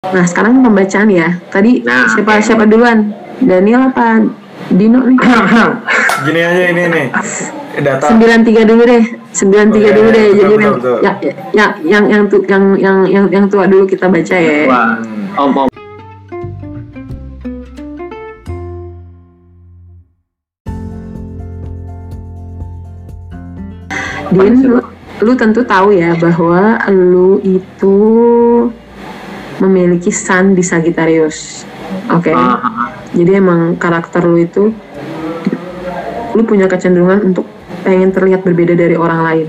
Nah sekarang pembacaan ya. Tadi Nah, siapa oke. siapa duluan? Daniel apa Dino nih? Gini aja ini nih. Data Sembilan tiga dulu deh. Sembilan Oh, tiga dulu deh. Jadi betul, yang, betul. yang yang yang yang tu- yang yang yang yang tua dulu kita baca ya. Wah, om om. Din, lu, lu tentu tahu ya bahwa lu itu memiliki sun di Sagittarius. Oke. Ah, Jadi emang karakter lu itu lu punya kecenderungan untuk pengen terlihat berbeda dari orang lain.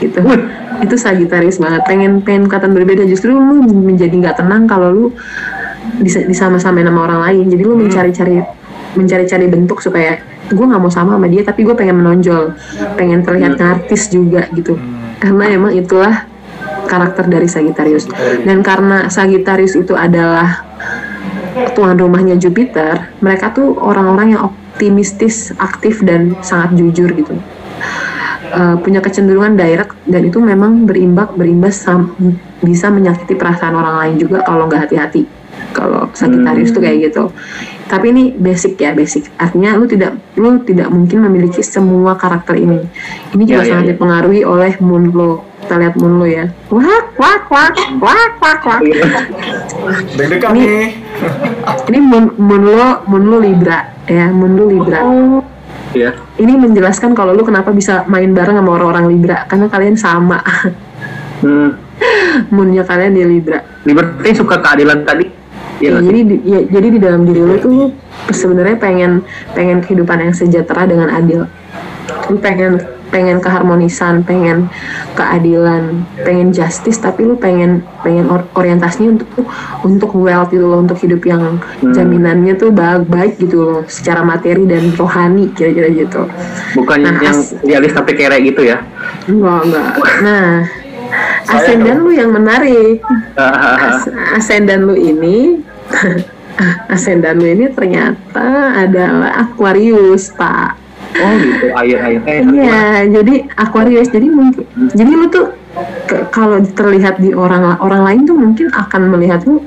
Gitu. Itu Sagittarius banget. Pengen pengen kelihatan berbeda justru lu menjadi nggak tenang kalau lu bisa disama-samain sama orang lain. Jadi lu mencari-cari mencari-cari bentuk supaya gue nggak mau sama sama dia tapi gue pengen menonjol pengen terlihat artis juga gitu karena emang itulah karakter dari Sagittarius dan karena Sagittarius itu adalah tuan rumahnya Jupiter, mereka tuh orang-orang yang optimistis, aktif dan sangat jujur gitu. Eh, punya kecenderungan direct dan itu memang berimbak berimbas sam- bisa menyakiti perasaan orang lain juga kalau nggak hati-hati. Kalau Sagittarius tuh kayak gitu. Tapi ini basic ya, basic. Artinya lu tidak lu tidak mungkin memiliki semua karakter ini. Ini juga Ya, ya, sangat ya. dipengaruhi oleh moon lo. Kita lihat lo ya. Wak wak wak wak wak wak. deg-degan Ini- nih. Ini moon, moon lo moon lo Libra ya, moon lo Libra. Iya. Ini menjelaskan kalau lu kenapa bisa main bareng sama orang-orang Libra karena kalian sama. Hmm. Moonnya kalian di Libra. Liberty suka keadilan tadi. Iya Ya, jadi di- ya, jadi di dalam diri lu tuh sebenarnya pengen pengen kehidupan yang sejahtera dengan adil. Lu pengen pengen keharmonisan, pengen keadilan, pengen justice, tapi lu pengen pengen or- orientasinya untuk untuk wealth gitu loh, untuk hidup yang jaminannya tuh baik baik gitu loh, secara materi dan rohani kira-kira gitu. Bukan Nah, yang idealis tapi kere gitu ya. Enggak, enggak. Nah, dong. lu yang menarik. As- ascendant lu ini ascendant lu ini ternyata adalah Aquarius, Pak. Oh gitu, air air. Eh, Iya, jadi Aquarius. Jadi mungkin jadi lu tuh ke- kalau terlihat di orang orang lain tuh mungkin akan melihat lu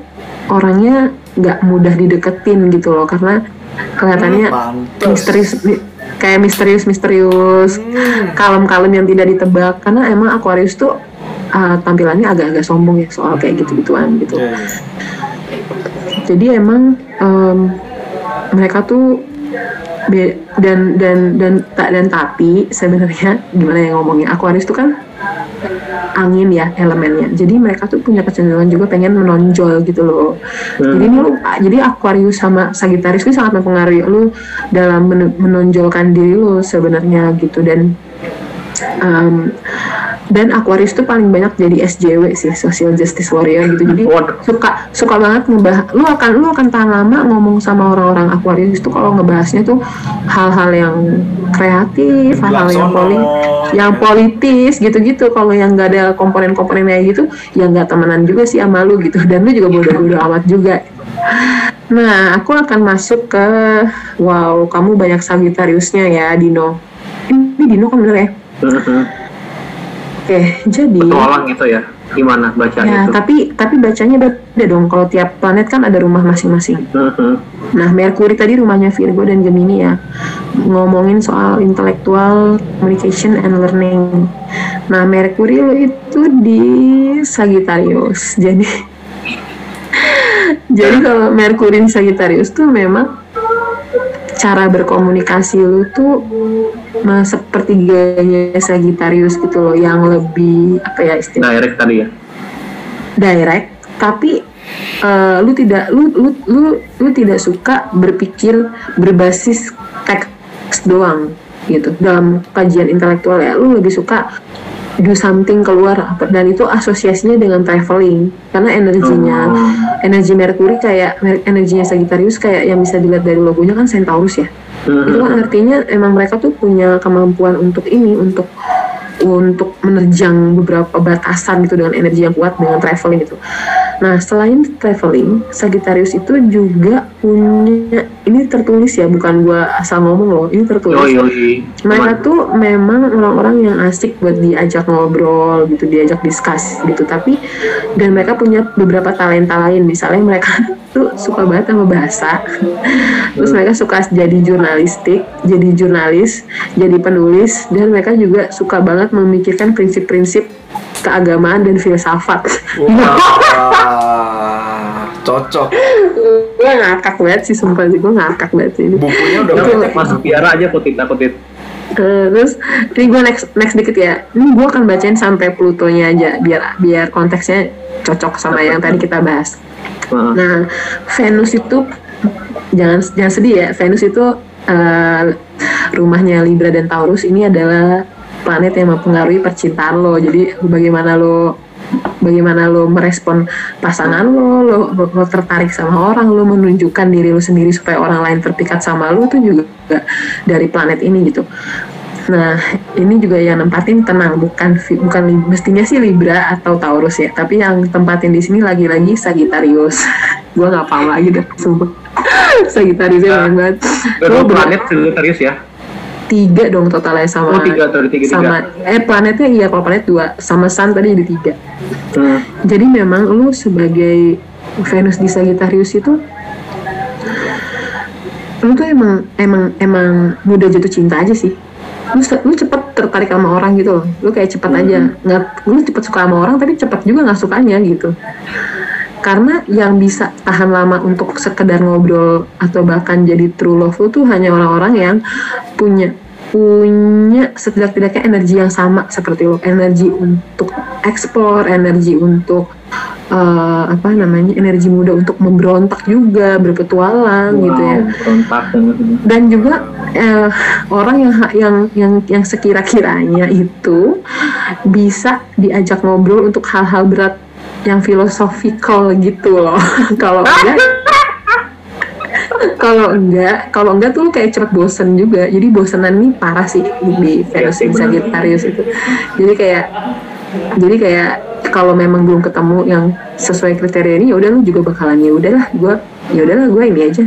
orangnya nggak mudah dideketin gitu loh karena kelihatannya Pantes. misterius mi- kayak misterius misterius kalem-kalem yang tidak ditebak karena emang Aquarius tuh uh, tampilannya agak-agak sombong ya soal kayak gitu-gituan gitu Iya, iya. jadi emang em, mereka tuh dan dan dan tak dan tapi sebenarnya gimana ya ngomongnya Aquarius tuh kan angin ya elemennya. Jadi mereka tuh punya kecenderungan juga pengen menonjol gitu loh. Jadi ini lu jadi Aquarius sama Sagittarius ini sangat mempengaruhi lu dalam men- menonjolkan diri lu sebenarnya gitu. Dan em, dan Aquarius tuh paling banyak jadi SJW sih social justice warrior gitu. Jadi suka suka banget ngebahas lu akan lu akan tahan lama ngomong sama orang-orang Aquarius tuh kalau ngebahasnya tuh hal-hal yang kreatif hal-hal yang poli yang ya. politis gitu-gitu. Kalau yang nggak ada komponen-komponen kayak gitu ya nggak temenan juga sih sama lu gitu. Dan lu juga bodoh-bodoh amat juga. Nah aku akan masuk ke wow kamu banyak Sagittariusnya ya Dino. Ini Dino kan bener ya. Oke jadi Petualang gitu ya. Gimana baca ya itu? tapi tapi bacanya beda dong kalau tiap planet kan ada rumah masing-masing Mhm. Nah, Merkuri tadi rumahnya Virgo dan Gemini ya. Ngomongin soal intellectual communication and learning. Nah, Merkuri lo itu di Sagittarius. Jadi Jadi kalau Merkuri di Sagittarius tuh memang cara berkomunikasi lu tuh nah, seperti gayanya Sagittarius gitu loh yang lebih apa ya istilahnya Direct tadi ya. direct tapi eh, lu tidak lu, lu lu lu tidak suka berpikir berbasis teks doang gitu dalam kajian intelektual ya lu lebih suka do something keluar dan itu asosiasinya dengan traveling karena energinya Oh. energi Merkuri kayak energinya Sagittarius kayak yang bisa dilihat dari logonya kan Centaurus ya Mhm. itu kan artinya emang mereka tuh punya kemampuan untuk ini untuk untuk menerjang beberapa batasan gitu dengan energi yang kuat dengan traveling gitu. Nah, selain traveling, Sagittarius itu juga punya ini tertulis ya, bukan gua asal ngomong loh, ini tertulis. Yoi, yoi. Mereka tuh memang orang-orang yang asik buat diajak ngobrol gitu, diajak diskus gitu. Tapi dan mereka punya beberapa talenta lain. Misalnya mereka tuh suka banget sama bahasa. Terus mereka suka jadi jurnalistik, jadi jurnalis, jadi penulis dan mereka juga suka banget memikirkan prinsip-prinsip keagamaan dan filsafat. Wah, cocok. gue ngakak banget sih sumpah sih gue ngakak banget sih ini. Bukunya udah banyak. Masuk biara aja kutit kutit. Eh, terus ini gue next next dikit ya ini gue akan bacain sampai Plutonya aja biar biar konteksnya cocok sama yang tadi kita bahas Heeh. nah Venus itu jangan jangan sedih ya Venus itu eh, rumahnya Libra dan Taurus ini adalah planet yang mempengaruhi percintaan lo jadi bagaimana lo bagaimana lo merespon pasangan lo, lo, lo, lo tertarik sama orang, lo menunjukkan diri lo sendiri supaya orang lain terpikat sama lo itu juga dari planet ini gitu. Nah, ini juga yang nempatin tenang, bukan bukan mestinya sih Libra atau Taurus ya, tapi yang tempatin di sini lagi-lagi Sagittarius. Gua nggak paham lagi deh, sumpah. Sagittariusnya banyak banget. Berapa Lo planet Sagittarius ya? Tiga dong totalnya sama Oh tiga atau tiga tiga. sama eh planetnya iya kalau planet dua sama Sun tadi jadi tiga. Hmm. Jadi memang lu sebagai Venus di Sagittarius itu lu tuh emang emang emang mudah jatuh cinta aja sih. Lu, lu cepet tertarik sama orang gitu loh. Lu kayak cepet aja. Nggak, lu cepet suka sama orang tapi cepet juga nggak sukanya gitu. Karena yang bisa tahan lama untuk sekedar ngobrol atau bahkan jadi true love lu tuh hanya orang-orang yang punya punya setidak-tidaknya energi yang sama seperti lo energi untuk explore energi untuk eh, apa namanya energi muda untuk memberontak juga berpetualang gitu ya. Berontak dan juga eh, orang yang yang yang yang sekira-kiranya itu bisa diajak ngobrol untuk hal-hal berat yang filosofikal gitu loh. Kalau enggak kalau enggak kalau enggak tuh lu kayak cepet bosen juga. Jadi bosenan nih parah sih di Venus di bener. Sagittarius itu. Jadi kayak jadi kayak kalau memang belum ketemu yang sesuai kriteria ini ya udah lu juga bakalan ya udahlah gue ya udahlah gue ini aja.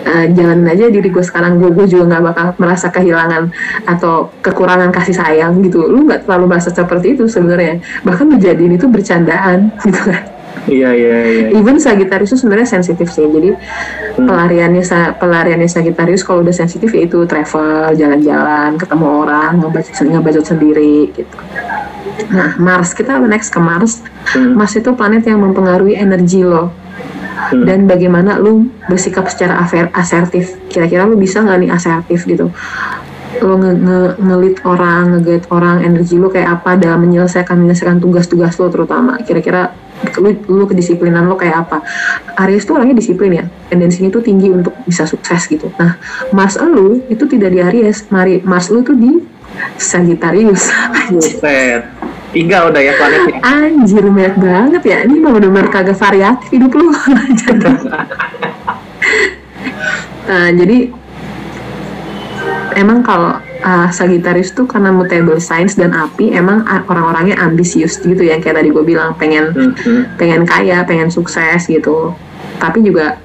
Eh, jalanin aja diri gue sekarang. Gue gue juga nggak bakal merasa kehilangan atau kekurangan kasih sayang gitu. Lu nggak terlalu merasa seperti itu sebenarnya. Bahkan lu jadiin itu bercandaan gitu kan. Iya iya iya. even Sagittarius itu sebenarnya sensitif sih. Jadi Hmm. pelariannya sa- pelariannya Sagittarius kalau udah sensitif yaitu travel jalan-jalan ketemu orang ngebacot ngebacot sendiri gitu nah Mars kita next ke Mars Hmm. Mars itu planet yang mempengaruhi energi lo Hmm. dan bagaimana lu bersikap secara afer- asertif kira-kira lu bisa nggak nih asertif gitu lo nge, nge, ngelit orang, nge orang, energi lo kayak apa dalam menyelesaikan menyelesaikan tugas-tugas lo terutama. Kira-kira lu, lu kedisiplinan lo kayak apa? Aries tuh orangnya disiplin ya, tendensinya tuh tinggi untuk bisa sukses gitu. Nah, Mars lu itu tidak di Aries, Mari, Mars lu tuh di Sagittarius. Buset. Tiga udah ya planetnya. anjir banyak banget ya. Ini mah bener-bener kagak variatif hidup lu. nah, jadi emang kalau uh, Sagittarius tuh karena mutable signs dan api emang uh, orang-orangnya ambisius gitu ya kayak tadi gue bilang pengen Hmm, hmm. pengen kaya pengen sukses gitu tapi juga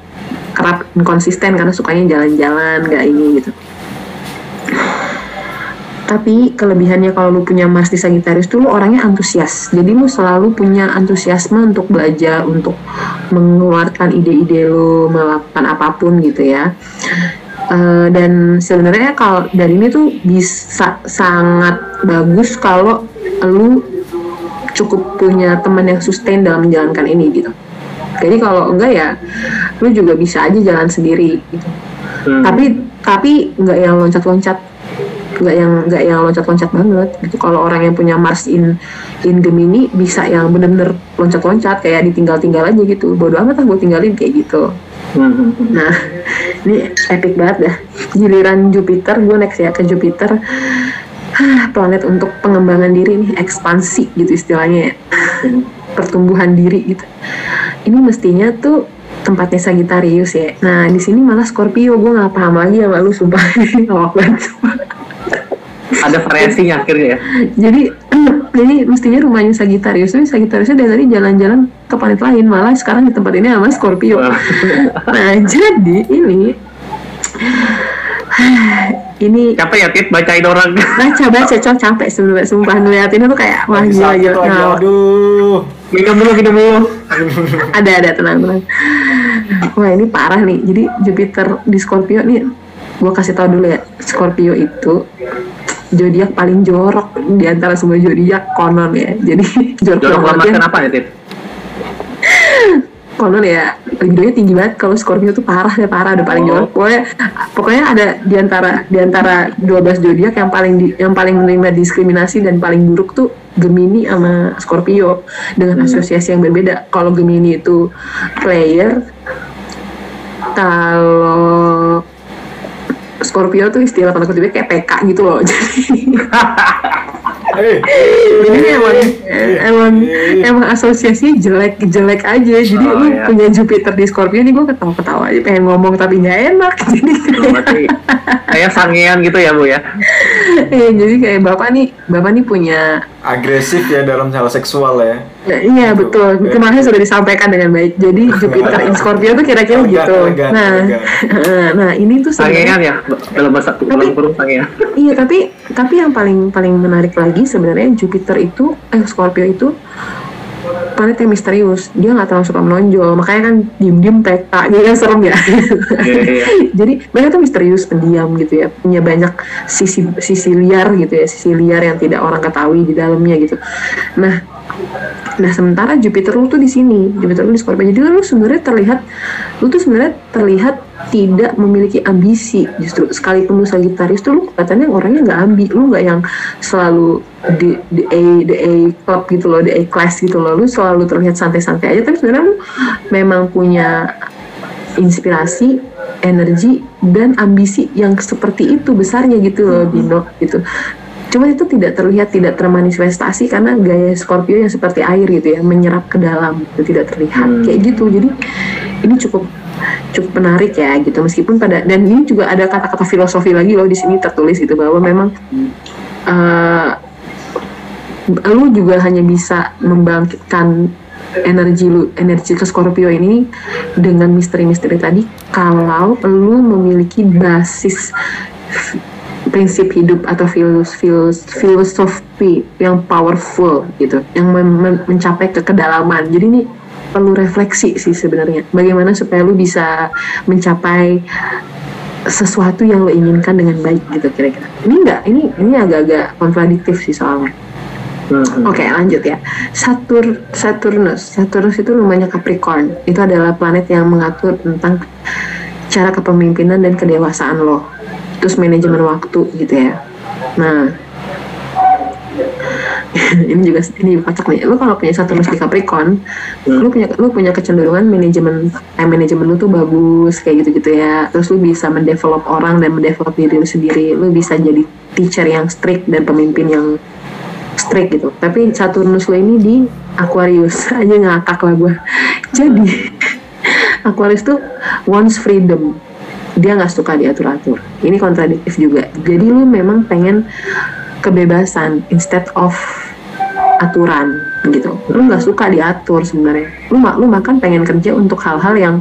kerap konsisten karena sukanya jalan-jalan nggak ini gitu tapi kelebihannya kalau lu punya Mars di Sagittarius tuh lu orangnya antusias jadi lu selalu punya antusiasme untuk belajar untuk mengeluarkan ide-ide lu melakukan apa pun gitu ya Eh, dan sebenarnya kalau dari ini tuh bisa sangat bagus kalau lu cukup punya teman yang sustain dalam menjalankan ini gitu. Jadi kalau enggak ya lu juga bisa aja jalan sendiri gitu. Hmm. Tapi tapi nggak yang loncat-loncat nggak yang nggak yang loncat-loncat banget gitu. Kalau orang yang punya Mars in in Gemini bisa yang bener-bener loncat-loncat kayak ditinggal-tinggal aja gitu. Bodoh amat lah gue tinggalin kayak gitu. Hmm. Nah, ini epic banget dah. Giliran Jupiter, gue next ya ke Jupiter. Hah, planet untuk pengembangan diri nih, ekspansi gitu istilahnya ya. Pertumbuhan diri gitu. Ini mestinya tuh tempatnya Sagittarius ya. Nah, di sini malah Scorpio. Gue nggak paham lagi sama lu, sumpah. Ini ngawak banget. Ada variasinya akhirnya ya. jadi jadi mestinya rumahnya Sagittarius. Tapi Sagittariusnya dari tadi jalan-jalan ke planet lain. Malah sekarang di tempat ini sama Scorpio. Nah jadi ini ini Capek ya Tit? Bacain orang. baca baca cok. Capek sebenarnya sumpah ngeliatinnya tuh kayak wah gila gila. Nah, aduh. minum dulu, minum dulu. ada ada tenang tenang. Wah ini parah nih. Jadi Jupiter di Scorpio nih gue kasih tau dulu ya. Scorpio itu zodiak paling jorok di antara semua zodiak konon ya. Jadi jorok Jorok banget kenapa ya Tit? konon ya libidonya tinggi banget. Kalau Scorpio tuh parah ya parah udah paling Oh. jorok. Pokoknya pokoknya ada di antara di antara 12 zodiak yang paling di, yang paling menerima diskriminasi dan paling buruk tuh Gemini sama Scorpio dengan asosiasi yang berbeda. Kalau Gemini itu player kalau Scorpio tuh istilah tanda kutipnya kayak PK gitu loh jadi Eh, jadi emang eh, emang eh. emang asosiasinya jelek jelek aja jadi Oh, lu iya. punya Jupiter di Scorpio nih gue ketawa ketawa aja pengen ngomong tapi nggak enak jadi kayak, Berarti kayak sangean gitu ya Bu ya. iya, jadi kayak bapak nih bapak nih punya agresif ya dalam hal seksual ya. ya, iya Gitu. betul Ya. itu makanya sudah disampaikan dengan baik jadi Jupiter in Scorpio tuh kira-kira gitu elegan, nah elegan. nah ini tuh Sangean sebenarnya ya dalam bahasa dalam kurung sangean. Iya tapi tapi yang paling paling menarik lagi sebenarnya Jupiter itu eh Scorpio itu planet yang misterius. Dia nggak terlalu suka menonjol. Makanya kan diem diem PK gitu kan serem ya. Iya, iya. jadi mereka tuh misterius pendiam gitu ya. Punya banyak sisi sisi liar gitu ya. Sisi liar yang tidak orang ketahui di dalamnya gitu. Nah nah sementara Jupiter lu tuh di sini Jupiter lu di Scorpio. Jadi lu sebenarnya terlihat lu tuh sebenarnya terlihat tidak memiliki ambisi. Justru sekalipun lu Sagittarius tuh lu katanya orangnya nggak ambi. Lu nggak yang selalu di di A di A club gitu loh di A class gitu loh. Lu selalu terlihat santai-santai aja. Tapi sebenarnya lu memang punya inspirasi, energi dan ambisi yang seperti itu besarnya gitu loh Dino gitu. Cuma itu tidak terlihat, tidak termanifestasi karena gaya Scorpio yang seperti air gitu ya, menyerap ke dalam, itu tidak terlihat Hmm. kayak gitu. Jadi ini cukup cukup menarik ya gitu meskipun pada dan ini juga ada kata-kata filosofi lagi loh di sini tertulis gitu bahwa memang eh, lu juga hanya bisa membangkitkan energi lu energi ke Scorpio ini dengan misteri-misteri tadi kalau lu memiliki basis prinsip hidup atau filos, filos, filosofi yang powerful gitu yang men- men- mencapai ke kedalaman. Jadi ini perlu refleksi sih sebenarnya bagaimana supaya lu bisa mencapai sesuatu yang lo inginkan dengan baik gitu kira-kira. Ini enggak ini ini agak-agak kontradiktif sih soalnya. Hmm. Oke lanjut ya. Satur Saturnus. Saturnus itu namanya Capricorn. Itu adalah planet yang mengatur tentang cara kepemimpinan dan kedewasaan lo terus manajemen waktu gitu ya. Nah ini juga ini kocak nih. Lu kalau punya Saturnus di Capricorn Hmm. lu punya lu punya kecenderungan manajemen time manajemen lu tuh bagus kayak gitu gitu ya. Terus lu bisa mendevelop orang dan mendevelop diri lu sendiri. Lu bisa jadi teacher yang strict dan pemimpin yang strict gitu. Tapi Saturnus lo ini di Aquarius. Aja ngakak lah gue jadi Aquarius tuh wants freedom dia nggak suka diatur-atur. Ini kontradiktif juga. Jadi lu memang pengen kebebasan instead of aturan gitu. Lu nggak suka diatur sebenarnya. Lu mak lu makan pengen kerja untuk hal-hal yang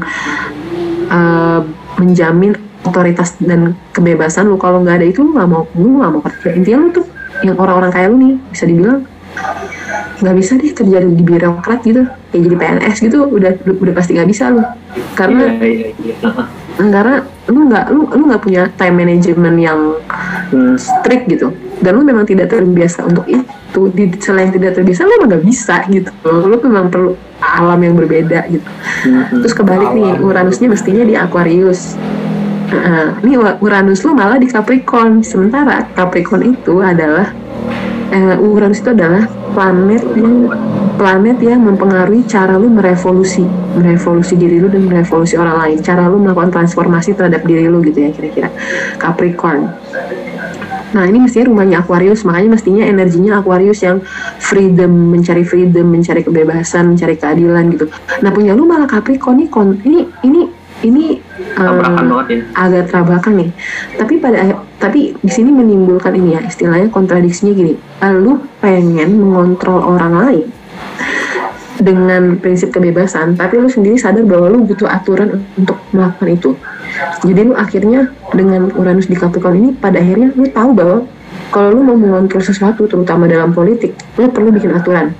eh, menjamin otoritas dan kebebasan lu. Kalau nggak ada itu lu nggak mau lu nggak mau kerja. Intinya lu tuh yang orang-orang kayak lu nih bisa dibilang nggak bisa deh kerja di birokrat gitu. Kayak jadi PNS gitu udah udah pasti nggak bisa lu. Karena Iya, iya, iya. karena lu nggak lu lu nggak punya time management yang Hmm. strict gitu. Dan lu memang tidak terbiasa untuk itu. Di selain tidak terbiasa lu emang nggak bisa gitu. Lu memang perlu alam yang berbeda gitu. Hmm. terus kebalik nih Alam. Uranusnya mestinya di Aquarius. Nah, ini Uranus lu malah di Capricorn. Sementara Capricorn itu adalah eh, Uranus itu adalah planet yang planet yang mempengaruhi cara lu merevolusi merevolusi diri lu dan merevolusi orang lain cara lu melakukan transformasi terhadap diri lu gitu ya kira-kira Capricorn Nah ini mestinya rumahnya Aquarius, makanya mestinya energinya Aquarius yang freedom, mencari freedom, mencari kebebasan, mencari keadilan gitu. Nah punya lu malah Capricorn nih, kon ini ini ini tabrakan ya agak terabakan nih. Tapi pada tapi di sini menimbulkan ini ya istilahnya kontradiksinya gini. Lu pengen mengontrol orang lain dengan prinsip kebebasan, tapi lu sendiri sadar bahwa lu butuh aturan untuk melakukan itu. Jadi lu akhirnya dengan Uranus di Capricorn ini pada akhirnya lu tahu bahwa kalau lu mau mengontrol sesuatu terutama dalam politik, lu perlu bikin aturan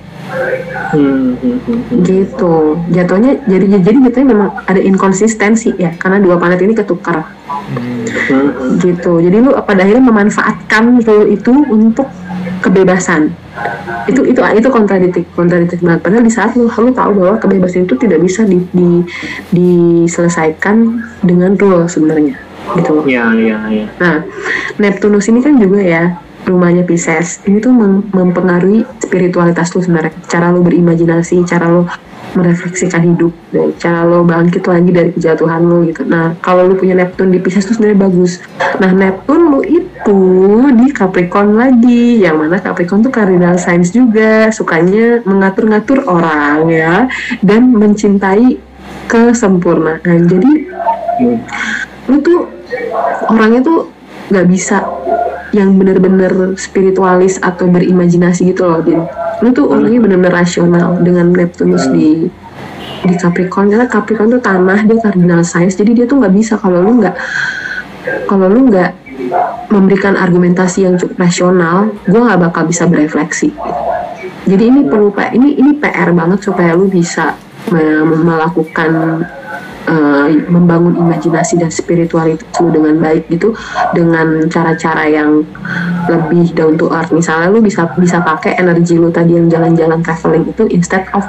hmm, hmm, hmm, gitu. Jatuhnya jadi jadi jatuhnya memang ada inkonsistensi ya karena dua planet ini ketukar Hmm, gitu. Jadi lu pada akhirnya memanfaatkan role itu untuk kebebasan. Itu itu itu kontradiktif kontradiktif banget. Padahal di saat lu lu tahu bahwa kebebasan itu tidak bisa di, di diselesaikan dengan role sebenarnya gitu loh. ya ya ya Nah, Neptunus ini kan juga ya rumahnya Pisces. Ini tuh mem- mempengaruhi spiritualitas lu sebenarnya. Cara lu berimajinasi, cara lu merefleksikan hidup, dan cara lo bangkit lagi dari kejatuhan lo gitu. Nah, kalau lu punya Neptune di Pisces tuh sebenarnya bagus. Nah, Neptune lu itu di Capricorn lagi, yang mana Capricorn tuh cardinal signs juga, sukanya mengatur-ngatur orang ya, dan mencintai kesempurnaan. Jadi Hmm. lu tuh orangnya tuh nggak bisa yang bener-bener spiritualis atau berimajinasi gitu loh Din. Lu tuh orangnya bener-bener rasional dengan Neptunus di di Capricorn. Karena Capricorn tuh tanah dia cardinal signs jadi dia tuh nggak bisa kalau lu nggak kalau lu nggak memberikan argumentasi yang cukup rasional gue nggak bakal bisa berefleksi. Jadi ini perlu Pak ini ini PR banget supaya lu bisa me- melakukan eh, membangun imajinasi dan spiritualitas lu dengan baik gitu dengan cara-cara yang lebih down to earth. Misalnya lu bisa bisa pakai energi lu tadi yang jalan-jalan traveling itu instead of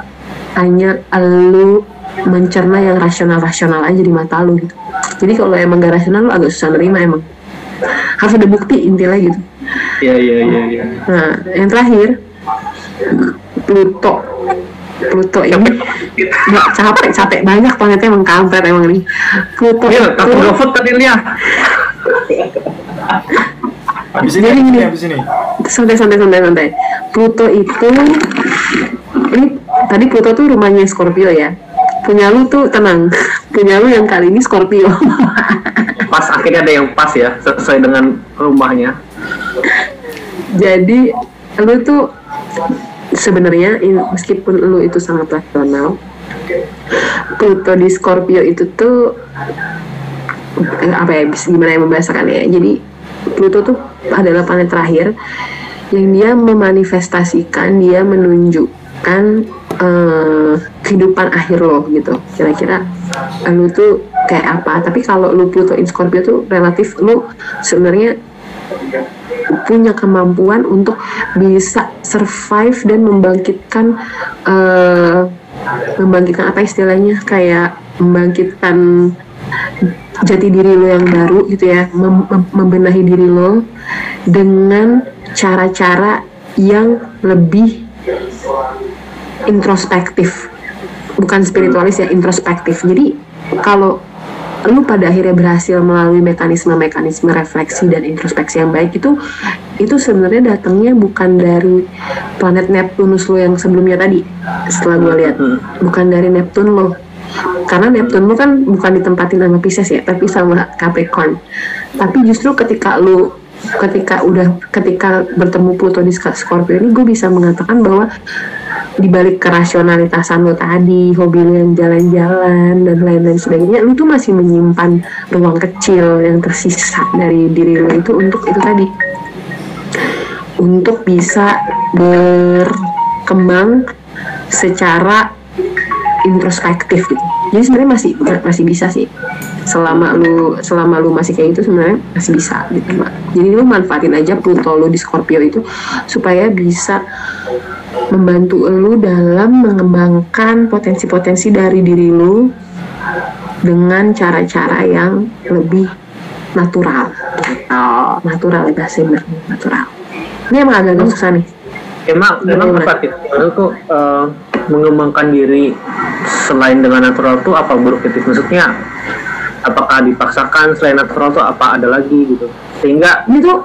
hanya lu mencerna yang rasional-rasional aja di mata lu gitu. Jadi kalau emang gak rasional lu agak susah nerima emang. Harus ada bukti intinya gitu. Ya ya ya ya Nah, yang terakhir Pluto. Pluto ini nggak capek capek banyak planetnya emang kampret emang nih. Pluto Iya, aku GoFood tadi lihat. Habis ini, habis ini, habis ini. santai santai santai santai. Pluto itu ini tadi Pluto tuh rumahnya Scorpio ya. Punya lu tuh tenang. Punya lu yang kali ini Scorpio. Pas akhirnya ada yang pas ya, sesuai dengan rumahnya. Jadi lu tuh sebenarnya meskipun lu itu sangat rasional, Pluto di Scorpio itu tuh eh, apa ya gimana yang membahasakan ya. Jadi Pluto tuh adalah planet terakhir yang dia memanifestasikan, dia menunjukkan eh, kehidupan akhir lo gitu. Kira-kira lu tuh kayak apa? Tapi kalau lu Pluto in Scorpio tuh relatif lu sebenarnya punya kemampuan untuk bisa survive dan membangkitkan eh, membangkitkan apa istilahnya kayak membangkitkan jati diri lo yang baru gitu ya mem- membenahi diri lo dengan cara-cara yang lebih introspektif. Bukan spiritualis ya introspektif. Jadi kalau lu pada akhirnya berhasil melalui mekanisme-mekanisme refleksi dan introspeksi yang baik itu itu sebenarnya datangnya bukan dari planet Neptunus lo yang sebelumnya tadi setelah gue lihat. Hmm. bukan dari Neptun lo. Karena Neptun lo kan bukan ditempatin sama Pisces ya tapi sama Capricorn. Tapi justru ketika lu ketika udah ketika bertemu Pluto di Scorpio ini gue bisa mengatakan bahwa di balik kerasionalitasan lo tadi, hobi lo yang jalan-jalan dan lain-lain sebagainya, lu tuh masih menyimpan ruang kecil yang tersisa dari diri lo itu untuk itu tadi, untuk bisa berkembang secara introspektif gitu. Jadi sebenarnya masih masih bisa sih, selama lu selama lu masih kayak gitu sebenarnya masih bisa gitu. Jadi lu manfaatin aja Pluto lu di Scorpio itu supaya bisa membantu lu dalam mengembangkan potensi-potensi dari diri lu dengan cara-cara yang lebih natural. Oh, natural bahasa benernya, natural. Ini emang agak-agak susah nih. Emang emang apa itu? Itu tuh eh, mengembangkan diri selain dengan natural tuh apa buruk itu? Maksudnya apakah dipaksakan selain natural tuh apa ada lagi gitu? Sehingga Ini tuh,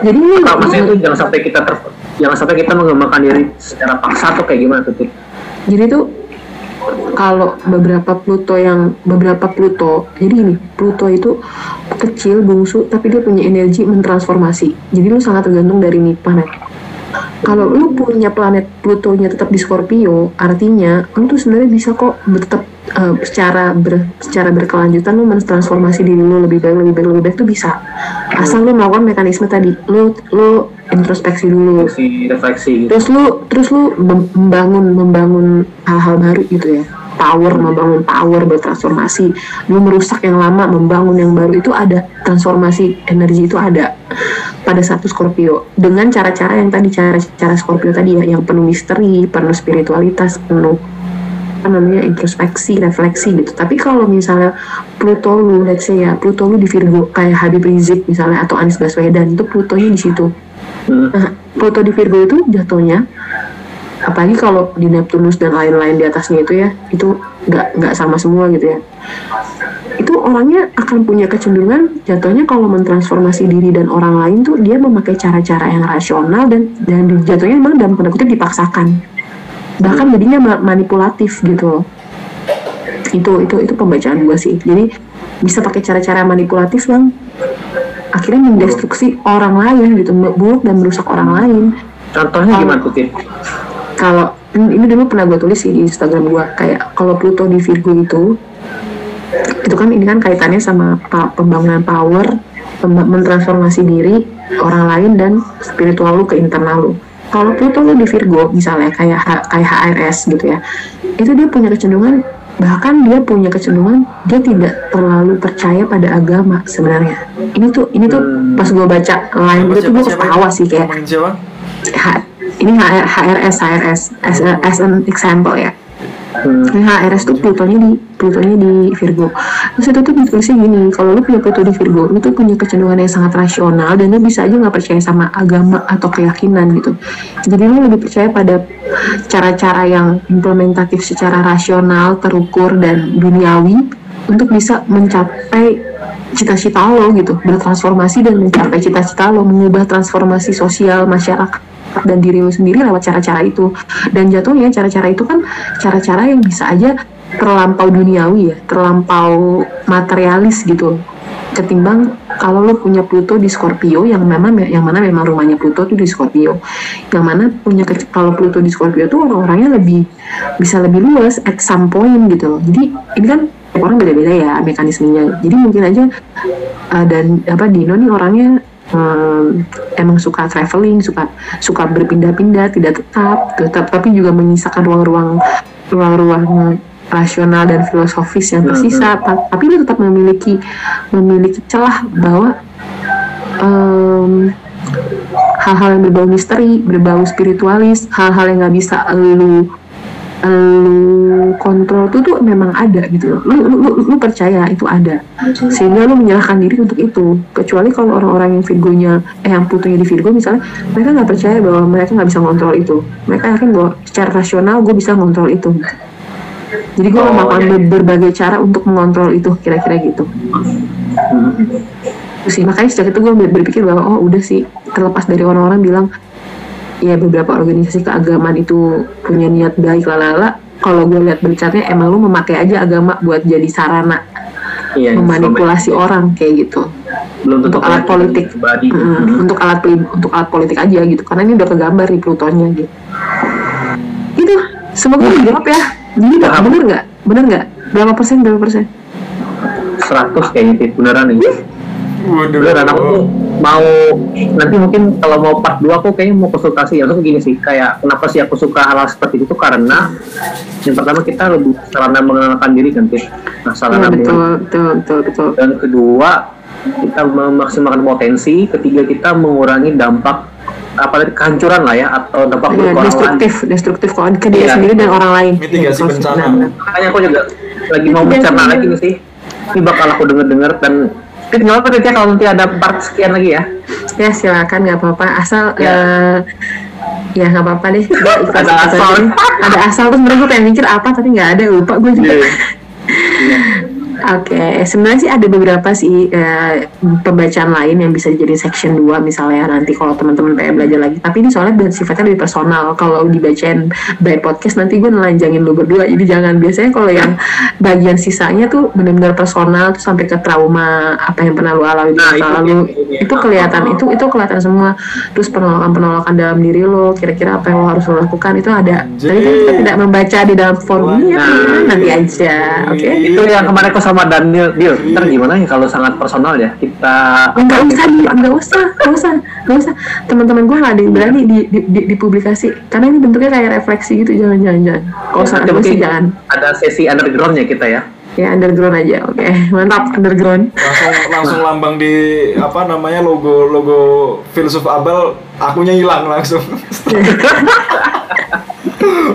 jadi ini apa maksudnya itu jangan sampai kita ter, jangan sampai kita mengembangkan diri secara paksa tuh kayak gimana tuh? Jadi tuh kalau beberapa Pluto yang beberapa Pluto jadi ini Pluto itu kecil bungsu tapi dia punya energi mentransformasi. Jadi lu sangat tergantung dari nih planet. Kalau lu punya planet Plutonya tetap di Scorpio artinya lu tuh sebenarnya bisa kok tetap eh, secara ber, secara berkelanjutan lu mentransformasi diri lu lebih baik lebih baik lebih baik tuh bisa. Asal lu melakukan mekanisme tadi. Lu lu introspeksi dulu. Si refleksi gitu. terus lu terus lu mem- membangun membangun hal-hal baru gitu ya. Power membangun power bertransformasi lu merusak yang lama membangun yang baru itu ada. Transformasi energi itu ada pada satu Scorpio. Dengan cara-cara yang tadi cara-cara Scorpio tadi ya yang penuh misteri penuh spiritualitas penuh apa namanya introspeksi refleksi gitu. Tapi kalau misalnya Pluto lu let's say ya Pluto lu di Virgo kayak Habib Rizik misalnya atau Anies Baswedan itu Plutonya di situ. Nah, Pluto di Virgo itu jatuhnya apalagi kalau di Neptunus dan lain-lain di atasnya itu ya itu nggak nggak sama semua gitu ya. Itu orangnya akan punya kecenderungan jatuhnya kalau mentransformasi diri dan orang lain tuh dia memakai cara-cara yang rasional dan dan jatuhnya memang dalam tanda kutip dipaksakan. Bahkan jadinya ma- manipulatif gitu loh. Itu itu itu pembacaan gue sih. Jadi bisa pakai cara-cara manipulatif bang akhirnya mendestruksi orang lain gitu buruk dan merusak orang lain Contohnya Kalau- gimana tuh Tin? kalau ini dulu pernah gue tulis sih di Instagram gue kayak kalau Pluto di Virgo itu itu kan ini kan kaitannya sama pembangunan power mentransformasi diri orang lain dan spiritual lu ke internal lu kalau Pluto lu di Virgo misalnya kayak H- kayak HRS gitu ya itu dia punya kecenderungan bahkan dia punya kecenderungan dia tidak terlalu percaya pada agama sebenarnya ini tuh ini tuh Hmm. pas gue baca lain itu tuh gue ketawa sih kayak? H- ini HR, HRS HRS as, a- as an example ya Hmm. ini HRS tuh Plutonya di Plutonya di Virgo. Terus itu tuh ditulisnya gini kalau lu punya Pluto di Virgo lu tuh punya kecenderungan yang sangat rasional dan lu bisa aja nggak percaya sama agama atau keyakinan gitu. Jadi lu lebih percaya pada cara-cara yang implementatif secara rasional terukur dan duniawi untuk bisa mencapai cita-cita lo gitu bertransformasi dan mencapai cita-cita lo mengubah transformasi sosial masyarakat dan diri lo sendiri lewat cara-cara itu. Dan jatuhnya cara-cara itu kan cara-cara yang bisa aja terlampau duniawi ya terlampau materialis gitu. Ketimbang kalau lo punya Pluto di Scorpio yang memang yang mana memang rumahnya Pluto tuh di Scorpio. Yang mana punya kalau Pluto di Scorpio tuh orang-orangnya lebih bisa lebih luas at some point gitu jadi ini kan orang beda-beda ya mekanismenya. Jadi mungkin aja uh, dan apa Dino nih orangnya em, emang suka traveling suka suka berpindah-pindah tidak tetap tetap tapi juga menyisakan ruang-ruang ruang-ruang rasional dan filosofis yang tersisa. ta- tapi lu tetap memiliki memiliki celah bahwa em, hal-hal yang berbau misteri berbau spiritualis hal-hal yang nggak bisa lu lu kontrol tuh tuh memang ada gitu loh. Lu, lu, lu, lu percaya itu ada sehingga lu menyerahkan diri untuk itu kecuali kalau orang-orang yang Virgonya eh yang Plutonya di Virgo misalnya mereka nggak percaya bahwa mereka nggak bisa ngontrol itu mereka yakin bahwa secara rasional gue bisa ngontrol itu jadi gue Oh, melakukan iya, iya. ber- berbagai cara untuk mengontrol itu kira-kira gitu Hmm. Itu sih makanya sejak itu gue berpikir bahwa oh udah sih terlepas dari orang-orang bilang ya beberapa organisasi keagamaan itu punya niat baik lalala kalau gue lihat bercatnya emang lu memakai aja agama buat jadi sarana Iya, memanipulasi orang kayak gitu. Belum tentu untuk alat kalian politik. pribadi. Mm, untuk alat untuk alat politik aja gitu. Karena ini udah kegambar di Plutonnya gitu. Gitu. Semoga dijawab ya. Jadi Paham. bener nggak? Bener nggak? Berapa persen berapa persen? 100 kayaknya Tin, beneran nih. Waduh. Beneran aku tuh mau nanti mungkin kalau mau part 2 aku kayaknya mau konsultasi ya. Terus gini sih, kayak kenapa sih aku suka hal, -hal seperti itu karena yang pertama kita lebih sarana mengenalkan diri kan, Tin. Nah, ya, sarana betul mengenalkan betul betul betul dan kedua kita memaksimalkan potensi ketiga kita mengurangi dampak apa tadi kehancuran lah ya atau dampak Ya, buruk orang lain destruktif destruktif kalau ke dia Iya. sendiri dan orang lain Mitigasi Iya, bencana. makanya aku juga lagi mau mencerna biasanya. lagi nih sih ini bakal aku denger denger dan nggak apa-apa kalau nanti ada part sekian lagi ya ya silakan nggak apa-apa asal Ya. eh, ya nggak apa-apa deh Ada asal. ada asal terus mereka gue pengen mikir apa tapi nggak ada lupa gue juga Iya. Iya. Oke, sebenarnya sih ada beberapa sih eh, pembacaan lain yang bisa jadi section 2 misalnya nanti kalau teman-teman pengen belajar lagi. Tapi ini soalnya sifatnya lebih personal. Kalau dibacain by podcast nanti gue nelanjangin lu berdua. Jadi jangan. Biasanya kalau yang bagian sisanya tuh benar-benar personal tuh sampai ke trauma apa yang pernah lu alami di Nah, masa itu- lalu. itu- Itu kelihatan itu itu kelihatan semua. Terus penolakan-penolakan dalam diri lo, kira-kira apa yang lo harus lo lakukan itu ada. Tapi kan kita tidak membaca di dalam forum ini ya, Nah. nanti aja. Oke. itu yang kemarin aku sama Daniel. Deal ntar gimana ya kalau sangat personal ya? Kita Enggak usah, di, enggak usah, enggak usah, enggak usah. Teman-teman gue nggak ada yang berani di, di, di, dipublikasi. Karena ini bentuknya kayak refleksi gitu, jangan jangan jangan. Kalau emosi mungkin jangan. ada sesi undergroundnya kita ya? Ya underground aja, oke, mantap underground. langsung langsung lambang di apa namanya logo logo filsuf Abel. Akunya hilang langsung.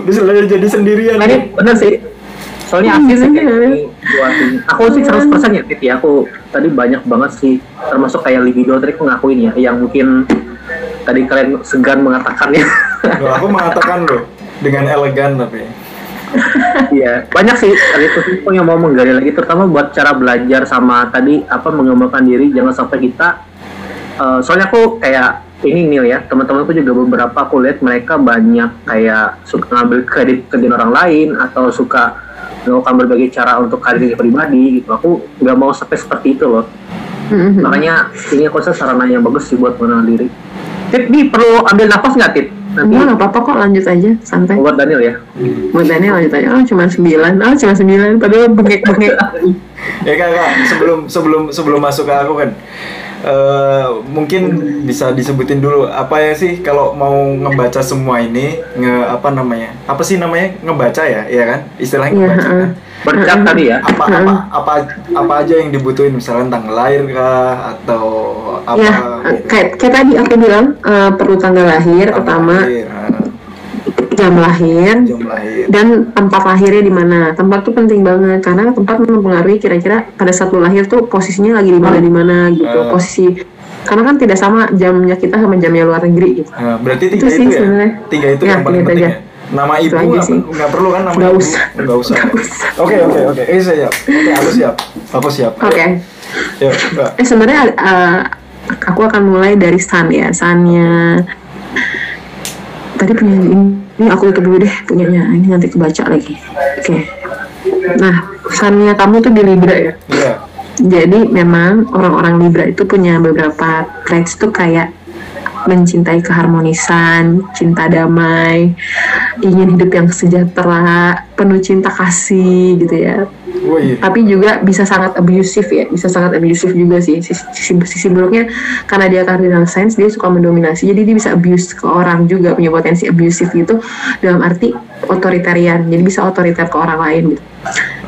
Bisa jadi sendirian. Nah ini bener sih. Soalnya asli sih aku sih 100% ya Tit, ya. Aku tadi banyak banget sih termasuk kayak libido tadi aku ngakuin ya yang mungkin tadi kalian segan mengatakannya Loh, aku mengatakan loh dengan elegan tapi. Iya, banyak sih tadi itu sih yang mau menggali lagi terutama buat cara belajar sama tadi apa mengembangkan diri jangan sampai kita eh, soalnya aku kayak ini nih ya teman-temanku juga beberapa aku lihat mereka banyak kayak suka ngambil kredit kerjaan orang lain atau suka melakukan berbagai cara untuk karir pribadi gitu aku nggak mau sampai seperti itu loh Mhm. makanya ini aku rasa sarana yang bagus sih buat mengenal diri Tit, nih perlu ambil nafas nggak Tit? Nanti Enggak, nggak apa-apa kok, lanjut aja, santai. buat Daniel ya. Buat Daniel lanjut aja. Oh, cuma sembilan, oh cuma sembilan, padahal bengek-bengek. ya kak, kak sebelum sebelum sebelum masuk ke aku kan eh, mungkin bisa disebutin dulu apa ya sih kalau mau ngebaca semua ini nge apa namanya apa sih namanya ngebaca ya ya kan istilahnya Iya, ngebaca kan? Bercat tadi ya. apa apa apa apa aja yang dibutuhin misalnya tanggal lahir kah atau apa Ya, gitu. kayak, kayak tadi aku bilang eh, perlu tanggal lahir Tanggal pertama, lahir, jam lahir, jam lahir dan tempat lahirnya di mana. Tempat tuh penting banget karena tempat mempengaruhi kira-kira pada saat lu lahir tuh posisinya lagi di mana di mana gitu. Ah. Posisi karena kan tidak sama jamnya kita sama jamnya luar negeri gitu. Nah, berarti Itu tiga itu, sih ya sebenarnya. tiga itu Ya, yang paling penting aja. ya nama Itu ibu nggak perlu kan nama Nggak ibu usah. nggak usah Nggak usah. oke oke oke eh siap oke aku siap aku siap Oke. Yuk, Mbak. Eh sebenarnya eh, aku akan mulai dari San ya. Sannya tadi punya ini, ini aku tutup dulu deh punyanya. Ini nanti kebaca lagi. Oke. Nah, Sannya kamu tuh di Libra ya. Iya. Jadi memang orang-orang Libra itu punya beberapa traits tuh kayak mencintai keharmonisan, cinta damai, ingin hidup yang sejahtera, penuh cinta kasih gitu ya. Tapi juga bisa sangat abusive ya, bisa sangat abusive juga sih. Sisi, sisi, buruknya karena dia cardinal signs dia suka mendominasi, jadi dia bisa abuse ke orang juga punya potensi abusive gitu dalam arti otoritarian, jadi bisa otoriter ke orang lain gitu.